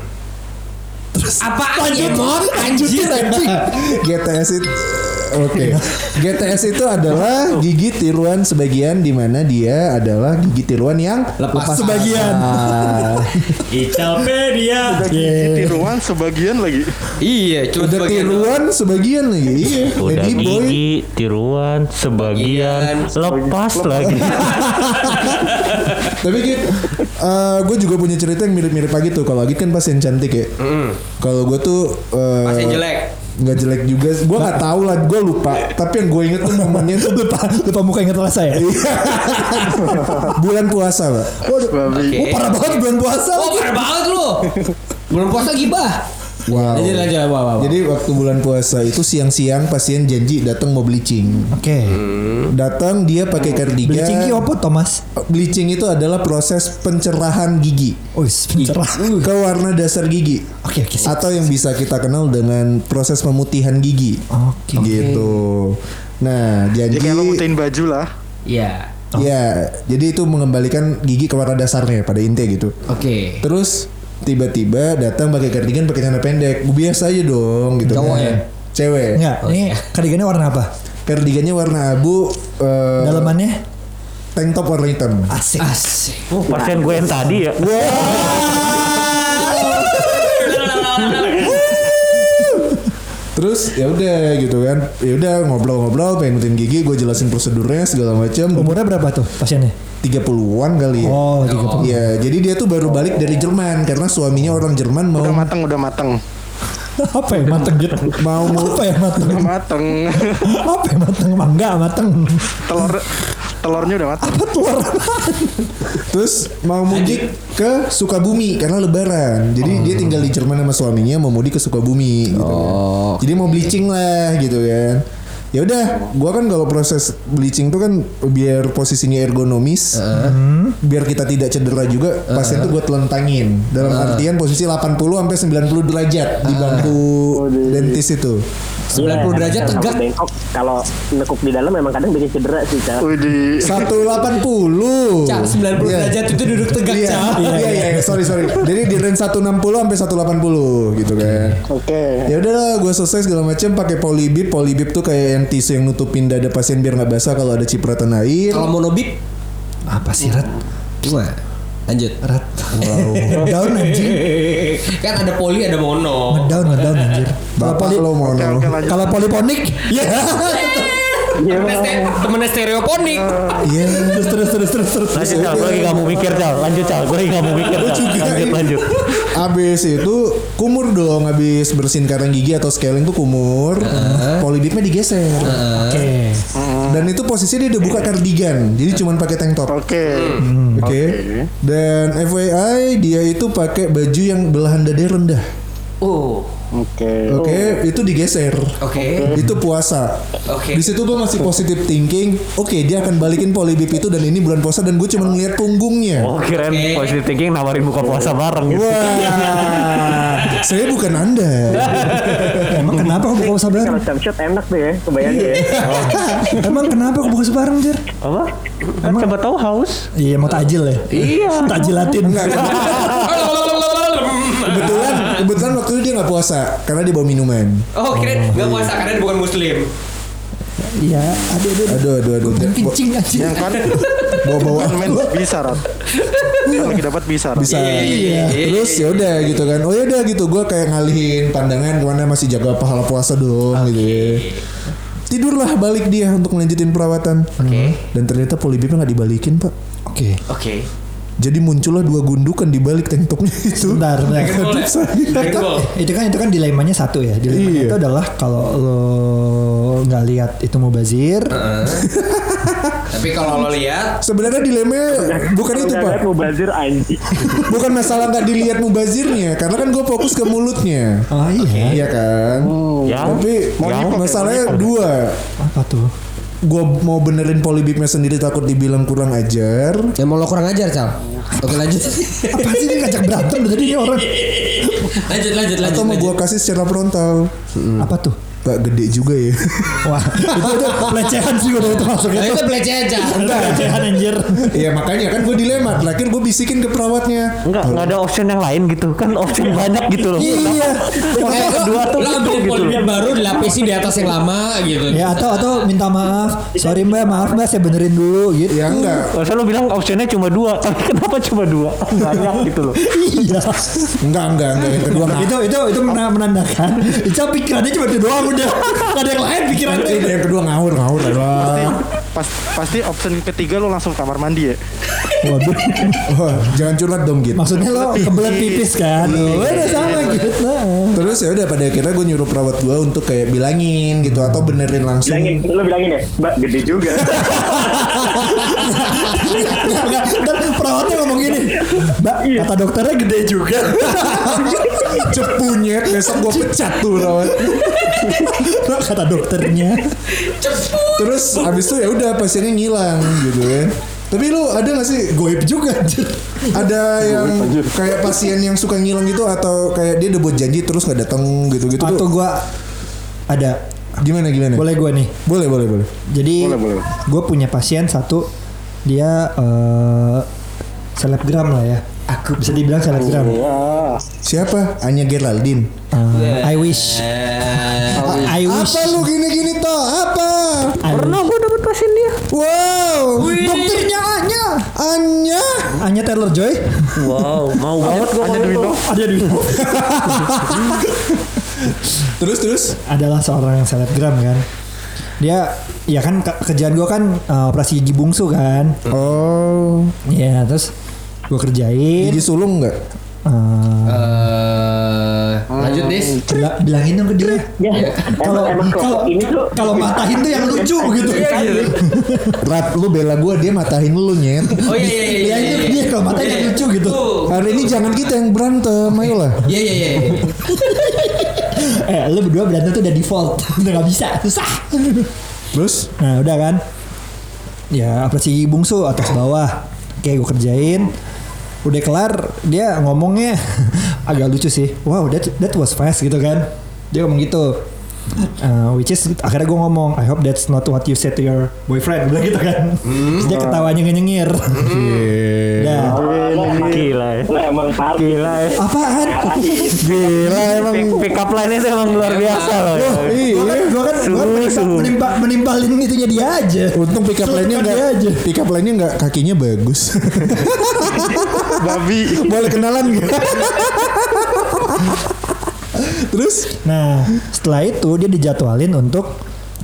Apa Emon? Anjir anjing. GTS itu Oke. GTS itu adalah gigi tiruan sebagian di mana dia adalah gigi tiruan yang Lepas sebagian. Ah, Icapedia. udah gigi tiruan sebagian lagi Iya, cuma udah sebagian tiruan sebagian lagi. Iya, Udah Lady boy. gigi, tiruan, sebagian, Sebagian. lepas lagi. Tapi gitu, gue juga punya cerita yang mirip-mirip lagi tuh. Kalau Agit kan pasien cantik ya. Kalau gue tuh eh, Pasien jelek. nggak jelek juga. Gue nggak tahu lah. Gue lupa. Tapi yang gue inget tuh momennya tuh lupa lupa muka ingat lah saya. bulan puasa, pak. Waduh, Oh, parah banget bulan puasa. Oh, parah banget lu. Belum puasa gibah. Wow. Lanjut lanjut wah, wah, wah. Jadi waktu bulan puasa itu siang-siang pasien janji datang mau bleaching. Oke. Datang dia pakai kardigan. Bleaching ki apa Thomas? Bleaching itu adalah proses pencerahan gigi Oh, pencerah. ke warna dasar gigi. Oke, oke. siap. Atau yang bisa kita kenal dengan proses pemutihan gigi. Oke. Gitu. Nah, janji kayak lo mutein baju lah Iya. Ya, jadi itu mengembalikan gigi ke warna dasarnya pada intinya gitu. Oke. Terus tiba-tiba datang pakai kardigan pakai celana pendek. Biasa aja dong gitu Cowok kan. ya? Cewek. Enggak, ini kardigannya warna apa? Kardigannya warna abu eh, Dalamannya tank top warna hitam. asik. Asik. Oh, pasien gue yang tadi ya. Terus ya udah gitu kan. Ya udah ngobrol-ngobrol pengen mutin gigi, gue jelasin prosedurnya segala macam. Umurnya berapa tuh pasiennya? 30-an kali ya. Oh, 30. Iya, jadi dia tuh baru balik dari Jerman karena suaminya orang Jerman mau udah mateng udah mateng apa ya mateng gitu? mau Apa ya mateng? udah mateng Apa ya mateng? Mangga mateng. telur telurnya udah mateng Apa telur? terus mau mudik ke Sukabumi karena lebaran. Jadi dia tinggal di Jerman sama suaminya mau mudik ke Sukabumi gitu kan. Jadi mau bleaching lah gitu kan. Ya udah, gua kan kalau proses bleaching tuh kan biar posisinya ergonomis, biar kita tidak cedera juga, pasien tuh gue telentangin. Dalam artian posisi 80 sampai 90 derajat di bangku dentis itu. 90 derajat tegak. bengkok kalau nekuk di dalam memang kadang bikin cedera sih, Cak. Widih 180. Cak, 90 Iya. derajat itu duduk tegak, Iya, Cak. iya, iya, iya, sorry, sorry. Jadi di range 160 sampai 180 gitu kan. oke Ya udahlah, gue selesai segala macam pakai polybib. Polybib tuh kayak yang tisu yang nutupin dada pasien biar nggak basah kalau ada cipratan air. Kalau monobip Apa sih Rat? gimana? Lanjut. Rat. Ngedown anjing. kan ada poli ada mono. Ngedown, ngedown anjir. Kalau Bapak poli lo lanjut kalau poliponik, ya. Ste- Temennya stereoponik. Iya. terus terus terus terus terus. Lanjut Cal, gue lagi gak mau mikir Cal. Lanjut Cal, gue lagi gak mau mikir Cal. Lanjut, lanjut. Abis itu kumur dong Abis bersihin karang gigi atau scaling tuh kumur Polybibnya digeser Oke. Dan itu posisinya dia udah buka kardigan Jadi cuman pakai tank top oke Oke Dan FYI dia itu pakai baju yang belahan dada rendah Oh, Oke. Oke, itu digeser. oke. Itu puasa. Oke. Di situ gue masih positive thinking. Oke, dia akan balikin polybip itu dan ini bulan puasa dan gue cuma ngeliat punggungnya. Oh kirain Oke. positive thinking nawarin buka puasa bareng gitu. Wah, saya bukan anda. Emang kenapa kok buka puasa bareng? Kalau shot enak tuh ya, kebayang ya. Emang kenapa kok buka puasa bareng, Jir? Apa? Kan siapa tahu haus. Iya, mau takjil ya? Iya. Takjilatin. Kebetulan, kebetulan waktu itu dia nggak puasa karena dia bawa minuman. Oh, kira nggak puasa karena dia bukan muslim. Iya, aduh, aduh, aduh. Aduh, aduh, aduh. Kencing aja. Yang kan Bawa-bawa kan main bisa rat. Lagi dapat bisa rat. bisa. Iya. Terus ya udah gitu kan. Oh ya udah gitu. Gue kayak ngalihin pandangan ke mana masih jaga pahala puasa dong gitu. ya. Tidurlah balik dia untuk melanjutin perawatan. Oke. Dan ternyata polybipnya nggak dibalikin pak. Oke. Oke. Jadi muncullah dua gundukan di balik tank topnya itu. Bentar. Dragon Ball. Dragon Ball. itu kan itu kan dilemanya satu ya. Dilemanya Iya. itu adalah kalau lo nggak lihat itu mubazir, Tapi kalau lo lihat, Sebenarnya dilemanya bukan itu pak. mau bazir anjing. Bukan masalah nggak dilihat mubazirnya, karena kan gue fokus ke mulutnya. oh iya, Iya kan. Yang Tapi yang masalahnya dua. apa tuh? Gue mau benerin polybipnya sendiri takut dibilang kurang ajar. yang mau lo kurang ajar, Cal. Oke, lanjut. Apa sih ini ngajak berantem jadi ini orang? lanjut, lanjut, lanjut. Atau mau gue kasih secara frontal. Apa tuh? Pak gede juga ya. Wah, itu itu pelecehan sih udah itu masuknya. Nah, itu pelecehan. Itu pelecehan anjir. Iya makanya kan gue dilema. Terakhir gue bisikin ke perawatnya. Enggak, enggak ada option yang lain gitu. Kan option banyak gitu loh. Iya. Eh, kedua tuh lo ambil gitu loh. baru dilapisi di atas yang lama gitu. Ya atau atau minta maaf. Sorry mbak, maaf mbak saya benerin dulu gitu. Ya enggak. Masa lu bilang optionnya cuma dua, tapi kenapa cuma dua? Banyak gitu loh. Iya. Enggak enggak enggak. Yang kedua nggak. itu itu itu mena- menandakan Ica pikirannya cuma itu doang udah Gak ada yang lain pikirannya Itu yang kedua ngawur ngawur. Aduh. Pas pasti option ketiga lo langsung kamar mandi ya. Waduh Wah, jangan curhat dong gitu. Maksudnya lo kebelet pipis kan Oh, udah sama gitu nah. Terus ya udah pada akhirnya gue nyuruh perawat gue untuk kayak bilangin gitu atau benerin langsung. Bilangin, lo bilangin ya, Mbak gede juga. Nggak, nggak. Dan perawatnya ngomong gini Mbak kata dokternya gede juga Cepunyet besok gue pecat tuh perawat. Kata dokternya Terus abis itu ya udah pasiennya ngilang gitu kan. Tapi lu ada gak sih Goib juga anjir. ada yang kayak pasien yang suka ngilang gitu atau kayak dia udah buat janji terus nggak datang gitu-gitu Atau tuh gua Ada gimana gimana? Boleh gue nih boleh boleh boleh. Jadi Boleh, boleh. gue punya pasien satu dia eh selebgram lah ya. Aku bisa dibilang selebgram. Siapa? Anya Geraldine. Eh, I wish. I wish. Apa lu gini-gini toh? Apa? Pernah gue dapet pasien dia. Wow. Dokternya Anya. Anya. Anya Taylor Joy. Wow, mau banget gue Ada duit lo. Ada di Terus terus. adalah seorang yang selebgram kan. Dia ya kan ke- kerjaan gue kan eh, operasi gigi bungsu kan. Oh. Ya terus gue kerjain. Gigi sulung nggak? eh, Eh, lanjut, Dis. bila- bilangin dong ke dia. Ya, Kalau emang kalau kelompok ini tuh kalau matahin tuh yang lucu gitu. Rat, lu bela gua dia matahin lu nyet. Oh iya iya iya. Ya itu iya. dia kalau matahin yang lucu gitu. Hari ini jangan kita yang berantem, ayolah. Iya iya iya. Eh, lu berdua berantem tuh udah default, udah gak bisa, susah. Terus? Nah, udah kan. Ya, operasi gigi bungsu atas bawah. Oke, gue kerjain. Udah kelar, dia ngomongnya agak lucu sih. Wow, that that was fast gitu kan. Dia ngomong gitu. Uh, which is akhirnya gue ngomong I hope that's not what you said to your boyfriend bilang gitu kan Terus dia ketawanya nyengir Udah Gila ya. lo emang party. Gila ya. Apaan? Gila emang pick up line-nya tuh emang luar biasa loh. ya. Iya. Gue kan, gua kan, gua kan menimpa, menimpalin itunya dia aja Untung pick up line-nya Celupkan enggak dia aja. pick up line-nya enggak kakinya bagus. Babi. Boleh kenalan enggak? Terus Nah, setelah itu dia dijadwalin untuk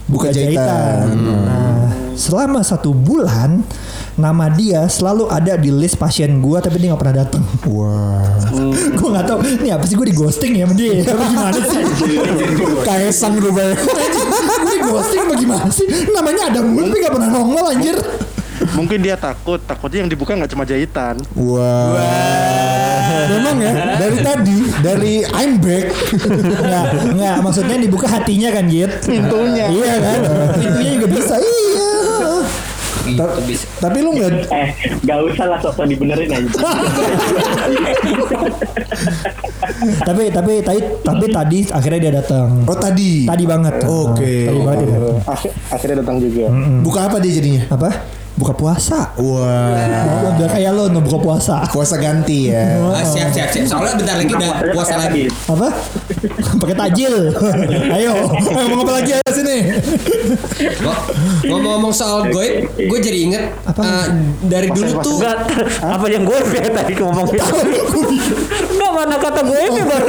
Buka jahitan. Nah, selama satu bulan nama dia selalu ada di list pasien gua tapi dia nggak pernah datang. wah, gua nggak tahu ini apa sih gua di ghosting ya dia apa gimana sih? kaisang rupanya. Gua di ghosting apa gimana sih? Namanya ada mulu tapi nggak pernah nongol anjir. Mungkin dia takut takutnya yang dibuka nggak cuma jahitan Wah. Memang ya dari tadi dari I'm back. Enggak, enggak maksudnya dibuka hatinya kan, Git. Pintunya. Iya kan? Pintunya juga bisa. Iya. Itu bisa. Tapi lu nggak eh gak usah lah sok dibenerin aja tapi tapi tadi tapi tadi akhirnya dia datang. Oh tadi. Tadi banget. Oke. Tadi banget dia datang. Akhir- akhirnya datang juga Buka apa dia jadinya? Apa? Buka puasa. Wah. Udah kayak lo no, buka puasa. Puasa ganti ya. Ah, siap siap siap. Soalnya bentar lagi udah puasa lagi. apa? Pakai tajil. Ayo, ngomong apa lagi ya sini? Ngom- Ngomong-ngomong soal goib, gue jadi inget Apa? eh, dari dulu tuh Enggak, apa yang gue ya tadi ngomongin? Enggak mana kata gue ini baru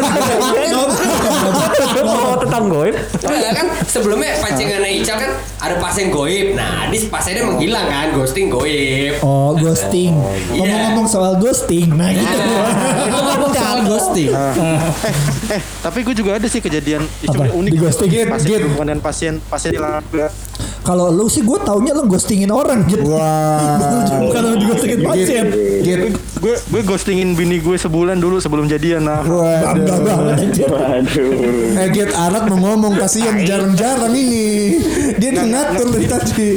ngomong tentang gue. Enggak kan sebelumnya pancingannya Ical kan ada pasien goib. Nah, di pasiennya menghilang kan, ghosting goib. Oh, ghosting. Iya. Ngomong-ngomong soal ghosting. Nah, gitu. Itu ngomong soal ghosting. eh tapi gue juga ada sih kejadian sebenarnya unik Di ghosting? pasien berhubungan dengan pasien pasien Kalau lu sih gue taunya lu ghostingin orang gitu. Wah. Bukan lu ghostingin pasien. Git. gue gue ghostingin bini gue sebulan dulu sebelum jadian nah Bangga Waduh. waduh Eh Git Arat mau ngomong kasihan jarang-jarang ini. Dia ngatur dari tadi.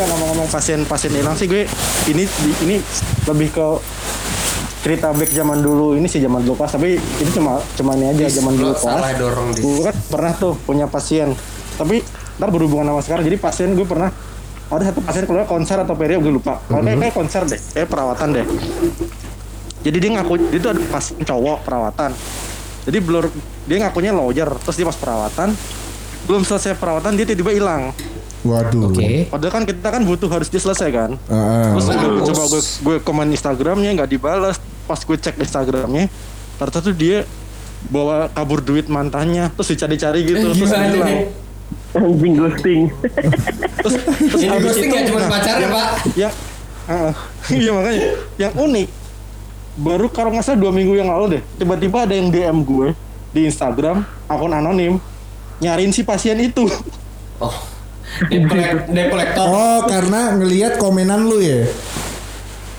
Nggak ngomong-ngomong pasien pasien hilang sih gue ini ini lebih ke cerita back zaman dulu. Ini sih zaman dulu pas tapi ini cuma cuma ini aja zaman dulu Lo salah pas dorong di. gue kan pernah tuh punya pasien. Tapi ntar berhubungan sama sekarang jadi pasien gue pernah ada satu pasien keluar konser atau perio gue lupa. Oh, kayak, kayak konser deh kayak perawatan deh. Jadi dia ngaku dia tuh ada pas cowok perawatan. Jadi belum dia ngakunya lawyer terus dia pas perawatan belum selesai perawatan dia tiba-tiba hilang Waduh. Oke. Padahal kan kita kan butuh harus dia selesai kan. Ah, Terus gue Bagus. coba gue gue komen Instagramnya nggak dibalas. Pas gue cek Instagramnya, ternyata tuh dia bawa kabur duit mantannya, terus dicari-cari gitu, Eh, terus gimana hilang. anjing ghosting Terus, terus Ini ghosting itu- nggak cuma nah, pacarnya, Pak. Yang, ah, iya makanya, yang unik baru kalau nggak salah dua minggu yang lalu deh, tiba-tiba ada yang DM gue di Instagram akun anonim nyariin si pasien itu. Oh. Collector. Oh, karena ngelihat komenan lu ya.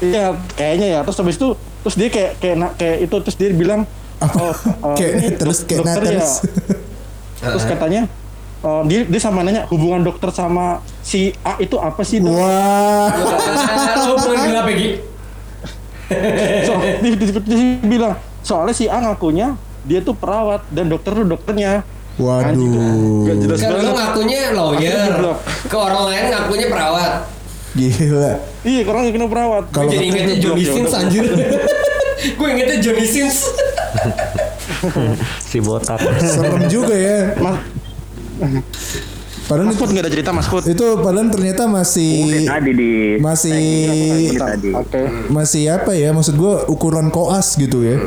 Iya, kayaknya ya. Terus habis itu terus dia kayak kayak kayak itu terus dia bilang oh, eh, Kayak ini terus dok- kayak dokter ya. terus. Terus katanya oh, dia dia sama nanya hubungan dokter sama si A itu apa sih? dok? Wah. Hubungan gila Peggy. So, dia, dia- dia- dia bilang soalnya si A ngakunya dia tuh perawat dan dokter tuh dokternya. Waduh. Gak jelas Kan banget. ngakunya Akhirnya lawyer. Ke orang lain ngakunya perawat. Gila. Iya, orang yang kena perawat. Gue jadi ingetnya Johnny Sins anjir. Gue ingetnya Johnny Sins. Si botak. Serem juga ya. Mas, Padahal Mas Put nggak ada cerita Mas Put. itu padahal ternyata masih tadi di masih tadi Oke. masih apa ya maksud gua ukuran koas gitu ya.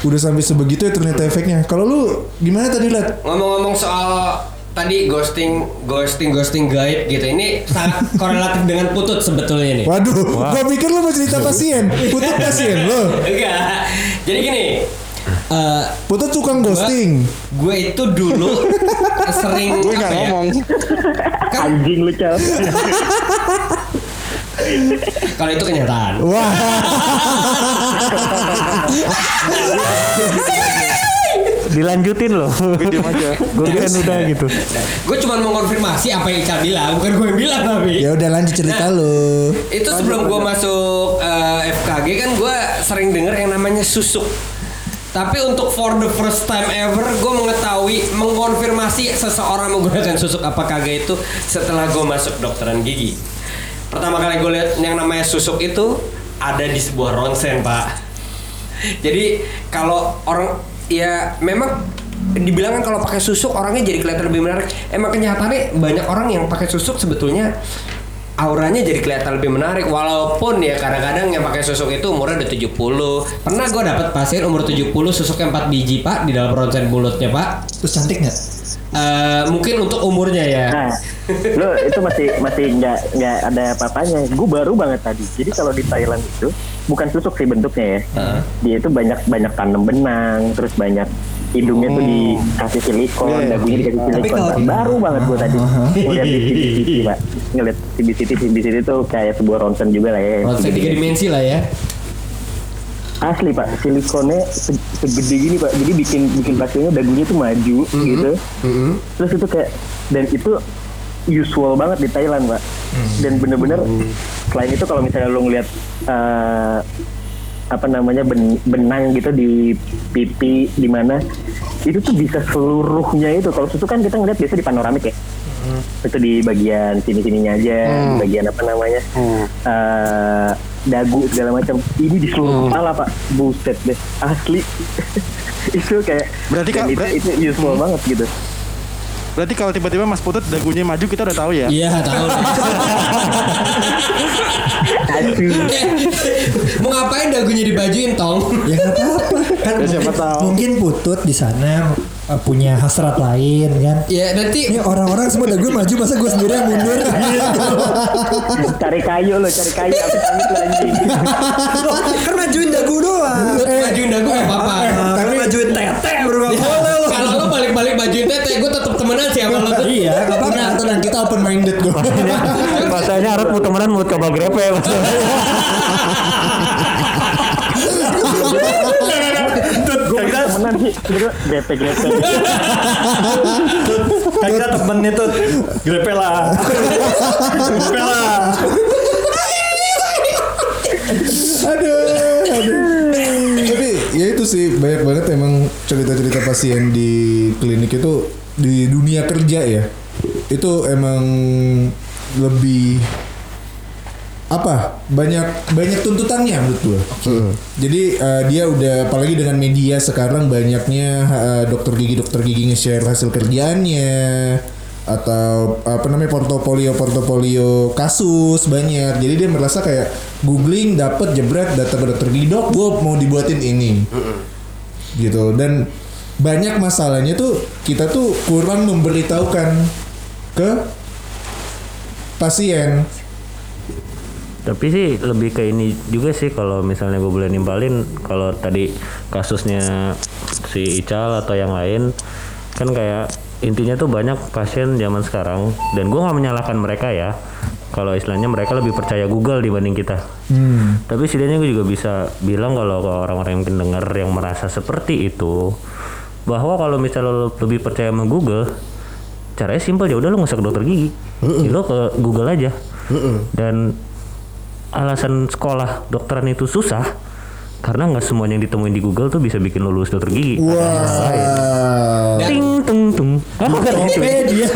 Udah sampai sebegitu ya ternyata efeknya. Kalau lu gimana tadi lihat? Ngomong-ngomong soal tadi ghosting, ghosting, ghosting gaib gitu. Ini sangat korelatif dengan putut sebetulnya nih. Waduh, gua pikir lu mau cerita pasien. Putut pasien lo. Enggak. Jadi gini. eh, Putut tukang ghosting. gue itu dulu sering Gue nggak ya? ngomong. anjing lu Cal Kalau itu kenyataan. Wah. Dilanjutin loh. Diam aja. Gue kan udah gitu. Gue cuma mau konfirmasi apa yang Ica bilang, bukan gue yang bilang tapi. Ya udah lanjut cerita lu. Itu sebelum gue masuk eh, FKG kan gue sering denger yang namanya susuk. Tapi untuk for the first time ever gue mengetahui mengkonfirmasi seseorang menggunakan susuk apa kagak itu setelah gue masuk dokteran gigi. Pertama kali gue lihat yang namanya susuk itu ada di sebuah ronsen pak. Jadi kalau orang ya memang dibilang kan kalau pakai susuk orangnya jadi kelihatan lebih menarik. Emang kenyataannya banyak orang yang pakai susuk sebetulnya auranya jadi kelihatan lebih menarik walaupun ya kadang-kadang yang pakai susuk itu umurnya udah 70 pernah gue dapat pasien umur 70 susuknya 4 biji pak di dalam ronsen mulutnya pak Terus cantik nggak? Eh, mungkin untuk umurnya ya Nah, lo itu masih masih nggak nggak ada apa-apanya. Gue baru banget tadi. Jadi kalau di Thailand itu bukan susuk sih bentuknya ya. Heeh. Dia itu banyak banyak tanam benang, terus banyak hidungnya tuh dikasih silikon, Iya, iya. dagunya dikasih Tapi silikon. kalau- Pak. baru banget gue tadi ngeliat di CBCT pak, ngeliat CBCT CBCT tuh kayak sebuah ronsen juga lah ya. Konsep tiga dimensi lah ya. Asli pak, silikonnya se- segede gini pak, jadi bikin bikin pasiennya dagunya tuh maju gitu. Terus itu kayak dan itu usual banget di Thailand pak. Dan bener-bener selain itu kalau misalnya lo ngeliat eh, apa namanya ben- benang gitu di pipi di mana itu tuh bisa seluruhnya itu. Kalau itu kan kita ngeliat biasa di panoramik ya. Itu di bagian sini-sininya aja, di bagian apa namanya? Eh, dagu segala macam. Ini di seluruh kepala pak, buset deh, asli. itu kayak Berarti, Kak, itu, itu useful banget gitu. Berarti kalau tiba-tiba Mas Putut dagunya maju kita udah tahu ya. Iya tahu. Mau ngapain dagunya dibajuin tong? Ya nggak apa-apa. Kan Ya, siapa mungkin, tahu. mungkin putut di sana uh, punya hasrat lain kan. Ya nanti Ini orang-orang semua dagu maju masa gue sendiri yang mundur. cari kayu lo, cari kayu amit anjing. Loh, kan majuin dagu doang. bajuin dagu gak apa-apa. Tapi majuin tete bro nggak boleh lo. Balik-balik bajuin tete, gue tetap temenan sih sama lo. Iya, nggak apa-apa. tenang kita open minded gue. Bahasanya Arab mau temenan mau coba grepe. Gue temenan sih, grepe grepe. Kita temen itu grepe lah. Grepe lah. aduh, aduh. Itu sih banyak banget emang cerita-cerita pasien di klinik itu di dunia kerja ya. Itu emang lebih apa banyak banyak tuntutannya menurut gua. Jadi eh, dia udah apalagi dengan media sekarang banyaknya eh, dokter gigi dokter gigi nge-share hasil kerjaannya atau apa namanya portofolio portofolio kasus banyak. Jadi dia merasa kayak googling dapet jebret data ke dokter gigi dok gua mau dibuatin ini. Gitu. Dan banyak masalahnya tuh kita tuh kurang memberitahukan ke pasien. Tapi sih lebih ke ini juga sih kalau misalnya gue boleh nimpalin kalau tadi kasusnya si Ical atau yang lain kan kayak intinya tuh banyak pasien zaman sekarang dan gue nggak menyalahkan mereka ya. Kalau istilahnya mereka lebih percaya Google dibanding kita. Tapi setidaknya gue juga bisa bilang kalau ke orang-orang yang mungkin dengar yang merasa seperti itu bahwa kalau misalnya lo lebih percaya sama Google caranya simpel ya udah lo nggak usah ke dokter gigi. Ya lo ke Google aja. Dan alasan sekolah dokteran itu susah karena nggak semuanya yang ditemuin di Google tuh bisa bikin lo lulus dokter gigi. wah Ting tung tung. Ah, bukan gitu. dia.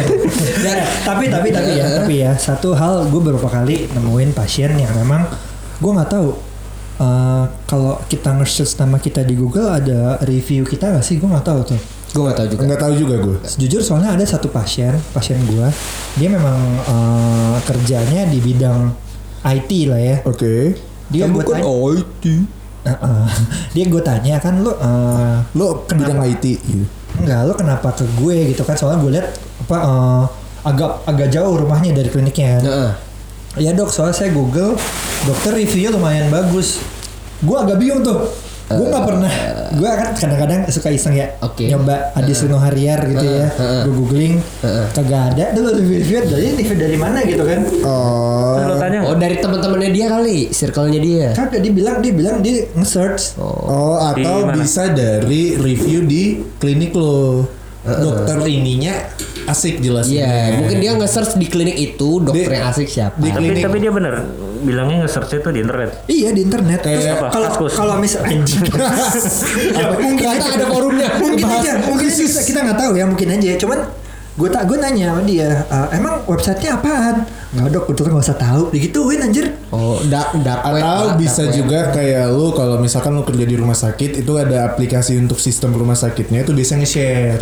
tapi tapi tapi ya tapi ya satu hal gue beberapa kali nemuin pasien yang memang gue nggak tahu eh, kalau kita nge-search nama kita di Google ada review kita nggak sih gue nggak tahu tuh Gue gak tahu juga. nggak tahu juga gue jujur soalnya ada satu pasien pasien gue dia memang eh, kerjanya di bidang IT lah ya oke dia gue tanya IT Heeh. dia gue tanya kan lo eh, lo ke bidang IT gitu. Enggak, lo kenapa ke gue gitu kan? Soalnya gue lihat apa eh, agak agak jauh rumahnya dari kliniknya kan. Heeh. Ya dok, soalnya saya Google, dokter reviewnya lumayan bagus. Gue agak bingung tuh. Gue nggak pernah. Gue kan kadang-kadang suka iseng ya. Oke. Nyoba Adi Suno Hariar gitu ya. Gue googling. Kagak ada. Tuh review-review dari review dari mana gitu kan? oh Terus lo tanya Oh dari teman-temannya dia kali, circle-nya dia. Kagak dia bilang dia bilang dia nge-search. Oh, Di atau bisa dari review di klinik lo. Dokter ininya asik jelasnya. Iya, mungkin dia nge-search di klinik itu dokter yang asik siapa. di tapi klinik tapi dia bener bilangnya nge-search itu di internet. Iya di internet. Terus Kayak apa? kalau kalau misal anjing. ya, mungkin ada forumnya. mungkin aja mungkin kita nggak tahu ya mungkin aja cuman gue tak gue nanya sama dia "Eh, emang websitenya apaan nggak dok betul nggak usah tahu digituin anjir Oh, dark dark web. Atau dark bisa web. juga kayak lu kalau misalkan lu kerja di rumah sakit itu ada aplikasi untuk sistem rumah sakitnya itu bisa nge-share.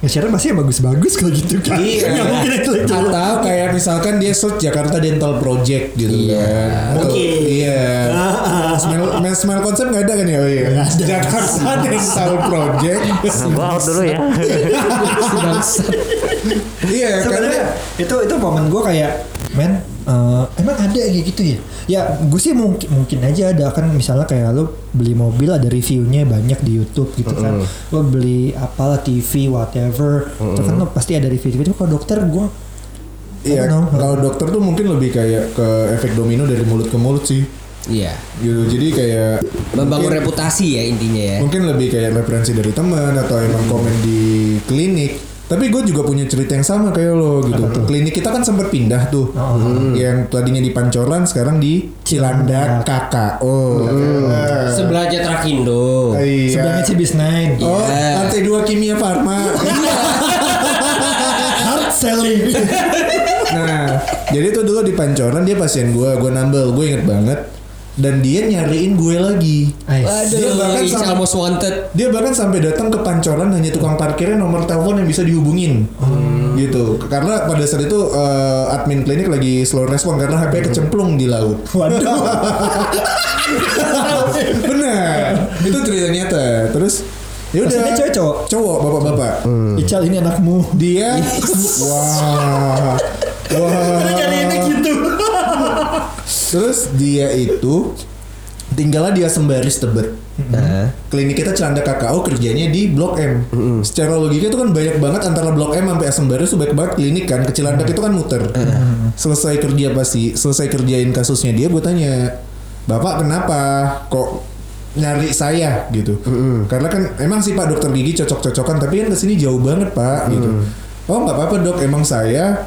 Nge-share pasti yang bagus-bagus kalau gitu kan Iya. Mungkin itu Atau kayak misalkan dia search Jakarta Dental Project gitu Iya. kan. Atau- Mungkin. Iya. Smell, smell, smell konsep nggak ada kan ya? Oh iya. Jakarta Dental Project. Gua out dulu ya. iya, karena sebenarnya itu itu momen gue kayak Men, eh, emang ada kayak gitu ya? Ya, gue sih mungkin mungkin aja ada kan misalnya kayak lo beli mobil ada reviewnya banyak di YouTube gitu kan. Lo beli apalah TV whatever, itu kan lo pasti ada review itu. Kalau dokter gue Iya, kalau dokter tuh mungkin lebih kayak ke efek domino dari mulut ke mulut sih. Iya. Gitu. Jadi kayak Membangun mungkin- reputasi ya intinya ya. Mungkin lebih kayak referensi dari teman atau emang komen di klinik. Tapi gue juga punya cerita yang sama kayak lo gitu. Klinik kita kan sempat pindah tuh. Yang tadinya di Pancoran sekarang di Cilandak KKO. Sebelah Jetrakindo. Iya. sebelahnya Cibis Nine. Oh, Iya. lantai dua kimia farma. Hard selling. nah, jadi tuh dulu di Pancoran dia pasien gue, gue nambel, gue inget banget. Dan dia nyariin gue lagi. Ais. Dia Aduh, bahkan sama- wanted. Dia bahkan sampai datang ke Pancoran hanya tukang parkirnya nomor telepon yang bisa dihubungin. Gitu. Karena pada saat itu eh, admin klinik lagi slow respon karena HP kecemplung di laut. Waduh. Benar. itu cerita nyata. Terus ya udah. Cewek cowok? Cowok, bapak-bapak. Ical ini anakmu. Dia wah. Wah. gitu. Terus dia itu tinggalnya dia sembaris tebet. Klinik kita Celanda KKO kerjanya di Blok M. Secara logika itu kan banyak banget antara Blok M sampai Sembaris tuh banyak banget klinik kan. Ke Cilandak itu kan muter. Selesai kerja pasti, selesai kerjain kasusnya dia, gue tanya, bapak kenapa kok nyari saya gitu? Karena kan emang sih Pak Dokter Gigi cocok-cocokan, tapi kan ke sini jauh banget Pak gitu. Oh nggak apa-apa dok, emang saya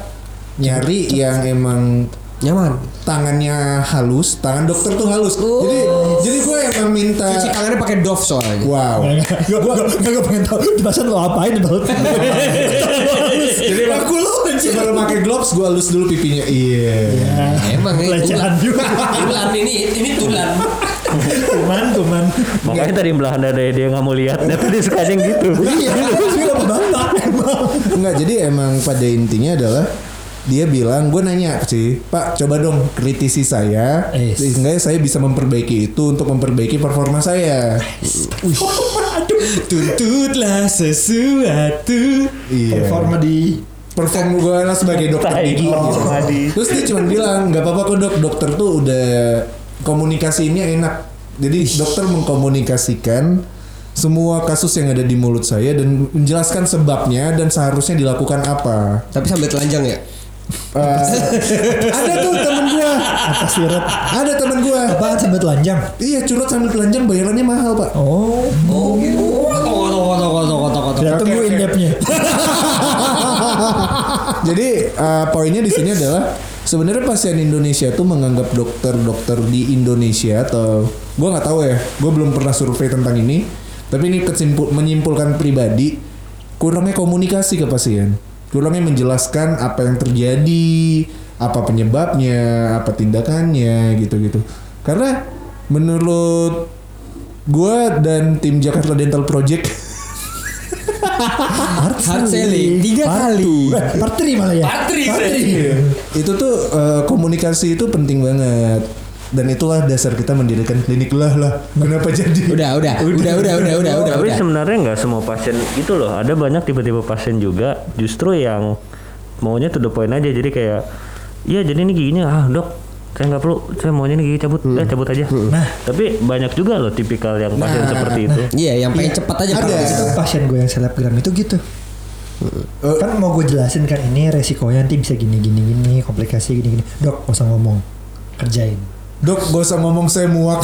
nyari yang emang Nyaman. tangannya halus, tangan dokter tuh halus. Oh. Jadi jadi gue emang minta Cuci tangannya pakai Dove soalnya. wow. Gue gue gue pengen tahu di pasar lo apain itu. Jadi aku lu sebelum pakai gloves gue halus dulu pipinya. Iya. Emang ini Pelecehan tulan. juga. Tulan ini ini tulan. Kuman kuman. Makanya tadi belahan dada dia nggak mau lihat. Dia tadi suka yang gitu. Iya, emang. Enggak, jadi emang pada intinya adalah dia bilang, gue nanya sih, Pak coba dong kritisi saya, Yes. sehingga saya bisa memperbaiki itu untuk memperbaiki performa saya. Tuntutlah sesuatu. Iya. Performa di perform gue lah sebagai dokter gigi. Oh, gitu. Terus dia cuma bilang nggak apa-apa kok dok, dokter tuh udah komunikasinya enak. Jadi dokter mengkomunikasikan semua kasus yang ada di mulut saya dan menjelaskan sebabnya dan seharusnya dilakukan apa. Tapi sambil telanjang ya. Eh, ada tuh temen gua, atas sirup. ada temen gua. Apaan sambil telanjang? Iya curhat sambil telanjang bayarannya mahal pak. Oh, Oh gitu. Toko toko toko toko toko toko. kita tunggu in depth-nya. Jadi eh, poinnya di sini adalah sebenarnya pasien Indonesia tuh menganggap dokter-dokter di Indonesia atau gua nggak tahu ya, gua belum pernah survei tentang ini. Tapi ini kesimpul, menyimpulkan pribadi kurangnya komunikasi ke pasien, kurangnya menjelaskan apa yang terjadi, apa penyebabnya, apa tindakannya gitu-gitu. Karena menurut gua dan tim Jakarta Dental Project Hard selling tiga kali. Eh, part 3 malah ya. Part three, Part Freddy. three. itu tuh eh, komunikasi itu penting banget dan itulah dasar kita mendirikan klinik lah lah kenapa jadi Udah udah udah udah udah udah udah. Tapi udah. sebenarnya nggak semua pasien gitu loh. Ada banyak tipe-tipe pasien juga justru yang maunya to the point aja. Jadi kayak, iya jadi ini giginya ah dok, saya nggak perlu, saya maunya ini gigi cabut, eh cabut aja. Nah. tapi banyak juga loh tipikal yang pasien Nah, seperti itu. Iya, yang pengen cepat aja Ada. Itu pasien gue yang selebgram itu gitu. Eh, Kan mau gue jelasin kan ini resikonya nanti bisa gini gini gini komplikasi gini gini. Dok, gak usah ngomong. Kerjain. Dok gak usah ngomong saya muak.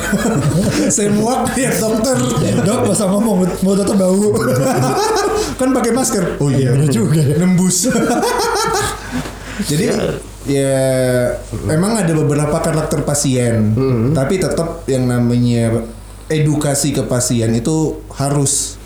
Saya muak ya dokter. Dok, gak usah ngomong. Mau tetap bau. kan pakai masker. Oh iya bener juga ya. nembus. Jadi ya. emang ada beberapa karakter pasien. Tapi tetap yang namanya edukasi ke pasien itu harus.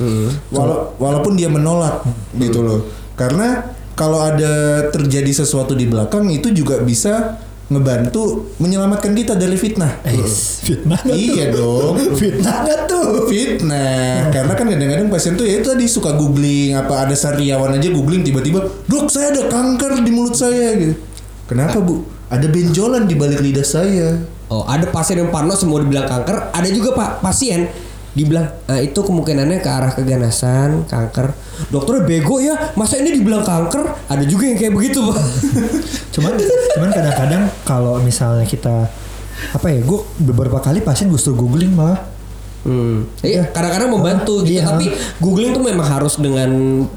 Wala- walaupun dia menolak gitu loh. Karena kalau ada terjadi sesuatu di belakang itu juga bisa ngebantu menyelamatkan kita dari fitnah. Ais, fitnah gak Iya tuh? dong. Fitnah gak tuh? fitnah. Karena kan kadang-kadang pasien tuh ya itu tadi suka googling apa ada sariawan aja googling tiba-tiba dok saya ada kanker di mulut saya gitu. Kenapa bu? Ada benjolan di balik lidah saya. Oh, ada pasien yang parno semua dibilang kanker, ada juga Pak pasien dibilang "Eh, itu kemungkinannya ke arah keganasan, kanker. Dokternya bego ya, masa ini dibilang kanker? Ada juga yang kayak begitu, Pak. Cuman cuman kadang-kadang kalau misalnya kita apa ya, gue beberapa kali pasien gue suruh googling malah. Hmm. Iya, kadang-kadang membantu gitu, Iya. tapi googling tuh memang harus dengan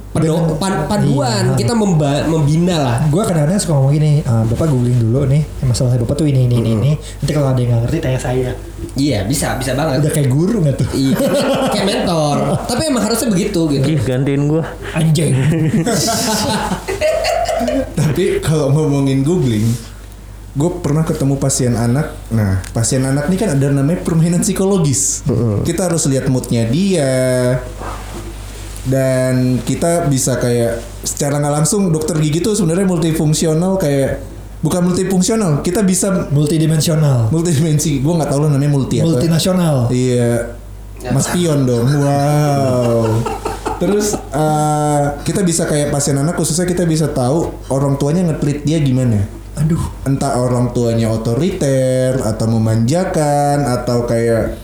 pedo- pan- panduan. Iya. Kita memba- membina lah. Gue kadang-kadang suka ngomong gini, "Ah, bapak googling dulu nih, masalah bapak tuh ini ini ini ini. Nanti kalau ada yang nggak ngerti tanya saya. Iya, bisa, bisa banget. Udah kayak guru nggak tuh? Iya, kayak mentor. Tapi emang harusnya begitu gitu. Ih gantiin gua. Anjing. Tapi kalau ngomongin googling, gue pernah ketemu pasien anak. Nah, pasien anak ini kan ada namanya permainan psikologis. Kita harus lihat moodnya dia. Dan kita bisa kayak secara nggak langsung dokter gigi tuh sebenarnya multifungsional kayak bukan multifungsional. Kita bisa Multidimensional. multidimensi. Gue nggak tahu lah namanya multi apa. Multinasional. Iya, Mas Pion dong. Wow. Terus eh, kita bisa kayak pasien anak khususnya kita bisa tahu orang tuanya nge-treat dia gimana. Aduh. Entah orang tuanya otoriter atau memanjakan atau kayak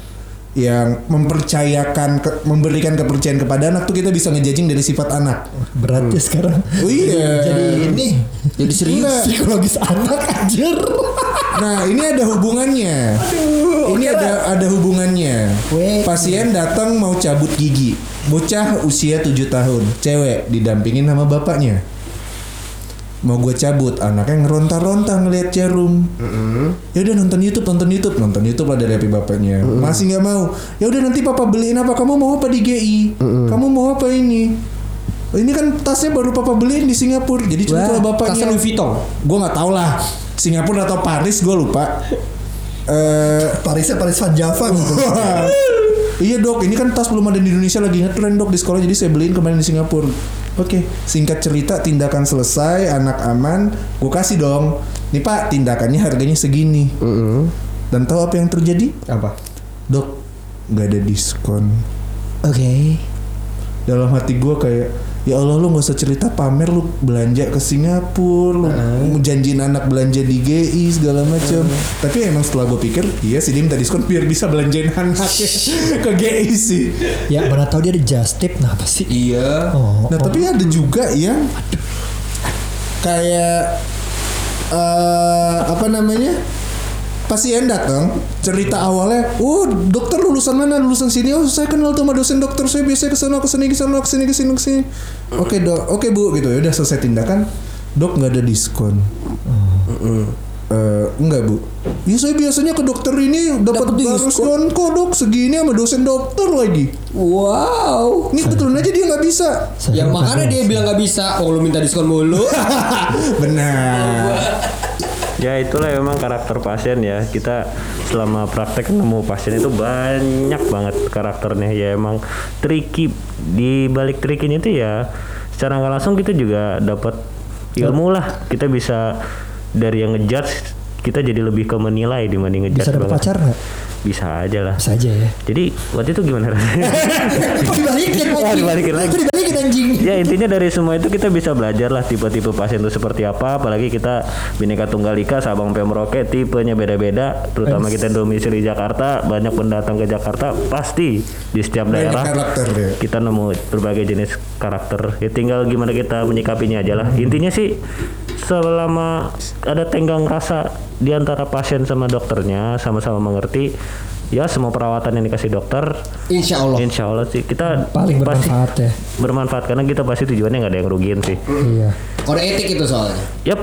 yang mempercayakan ke- memberikan kepercayaan kepada anak tuh kita bisa ngejajing dari sifat anak. Berat ya sekarang. Oh iya. Jadi ini. Jadi serius. Enggak. Psikologis anak anjir. Nah, ini ada hubungannya. ini ada ada hubungannya. Weh. Pasien datang mau cabut gigi. Bocah usia 7 tahun, cewek didampingin sama bapaknya. Mau gue cabut, anaknya ngeronta-ronta ngelihat jarum. Ya udah nonton YouTube, nonton YouTube, nonton YouTube lah dari HP bapaknya. Masih nggak mau. Ya udah nanti papa beliin apa? Kamu mau apa di GI? Kamu mau apa ini? "Oh, Ini kan tasnya baru papa beliin di Singapura. Jadi Wah, bapaknya. tasnya Louis Vuitton. Gue nggak tahu lah. Singapura atau Paris gue lupa. Eh Parisnya Paris Van Java gitu. iya dok, ini kan tas belum ada di Indonesia lagi ngetren dok di sekolah jadi saya beliin kemarin di Singapura. Oke, singkat cerita tindakan selesai, anak aman, gue kasih dong. Nih pak, tindakannya harganya segini. Dan tahu apa yang terjadi? Apa? Dok, nggak ada diskon. Oke. Dalam hati gue kayak ya Allah lu nggak usah cerita pamer lu belanja ke Singapura lu mau janjiin anak belanja di GI segala macam tapi emang setelah gue pikir iya sih dia minta diskon biar bisa belanjain anaknya ke GI sih Ya mana tahu dia ada just tip nah apa sih? Iya. Oh, nah oh. tapi ada juga yang kayak eh apa namanya pasien datang cerita awalnya oh dokter lulusan mana? Lulusan sini? Oh saya kenal tuh sama dosen dokter. Saya biasanya ke sana ke sini ke sana ke sini ke sini ke sini. Oke dok. Oke bu. Gitu. Ya udah selesai tindakan dok nggak ada diskon. Eh, enggak bu. Ya saya biasanya ke dokter ini dapat diskon? kok dok. Segini sama dosen dokter lagi. Wow. ini kebetulan aja dia nggak bisa. Ya makanya dia bilang nggak bisa. Oh lu minta diskon mulu. benar Ya itulah memang karakter pasien ya. Kita selama praktek nemu pasien itu banyak banget karakternya. Ya emang tricky di balik trikinya itu ya secara nggak langsung kita juga dapat ilmu lah. Kita bisa dari yang ngejudge kita jadi lebih ke menilai dibanding ngejudge Bisa dapat pacar nggak? Bisa aja lah. Bisa aja ya. Jadi waktu itu gimana rasanya? Dibalikin Oh, dibalikin lagi. Dibalikin anjing? ya intinya dari semua itu kita bisa belajar lah tipe-tipe pasien itu seperti apa apalagi kita Bhinneka Tunggal Ika Sabang Pemroke tipenya beda-beda terutama kita domisili Jakarta banyak pendatang ke Jakarta pasti di setiap daerah karakter ya. kita nemu berbagai jenis karakter ya tinggal gimana kita menyikapinya aja lah intinya sih selama ada tenggang rasa di antara pasien sama dokternya sama-sama mengerti ya semua perawatan yang dikasih dokter Insya Allah. Insya Allah sih kita Paling pasti bermanfaat ya. bermanfaat karena kita pasti tujuannya nggak ada yang rugiin sih. Iya. Kode etik itu soalnya. Yap.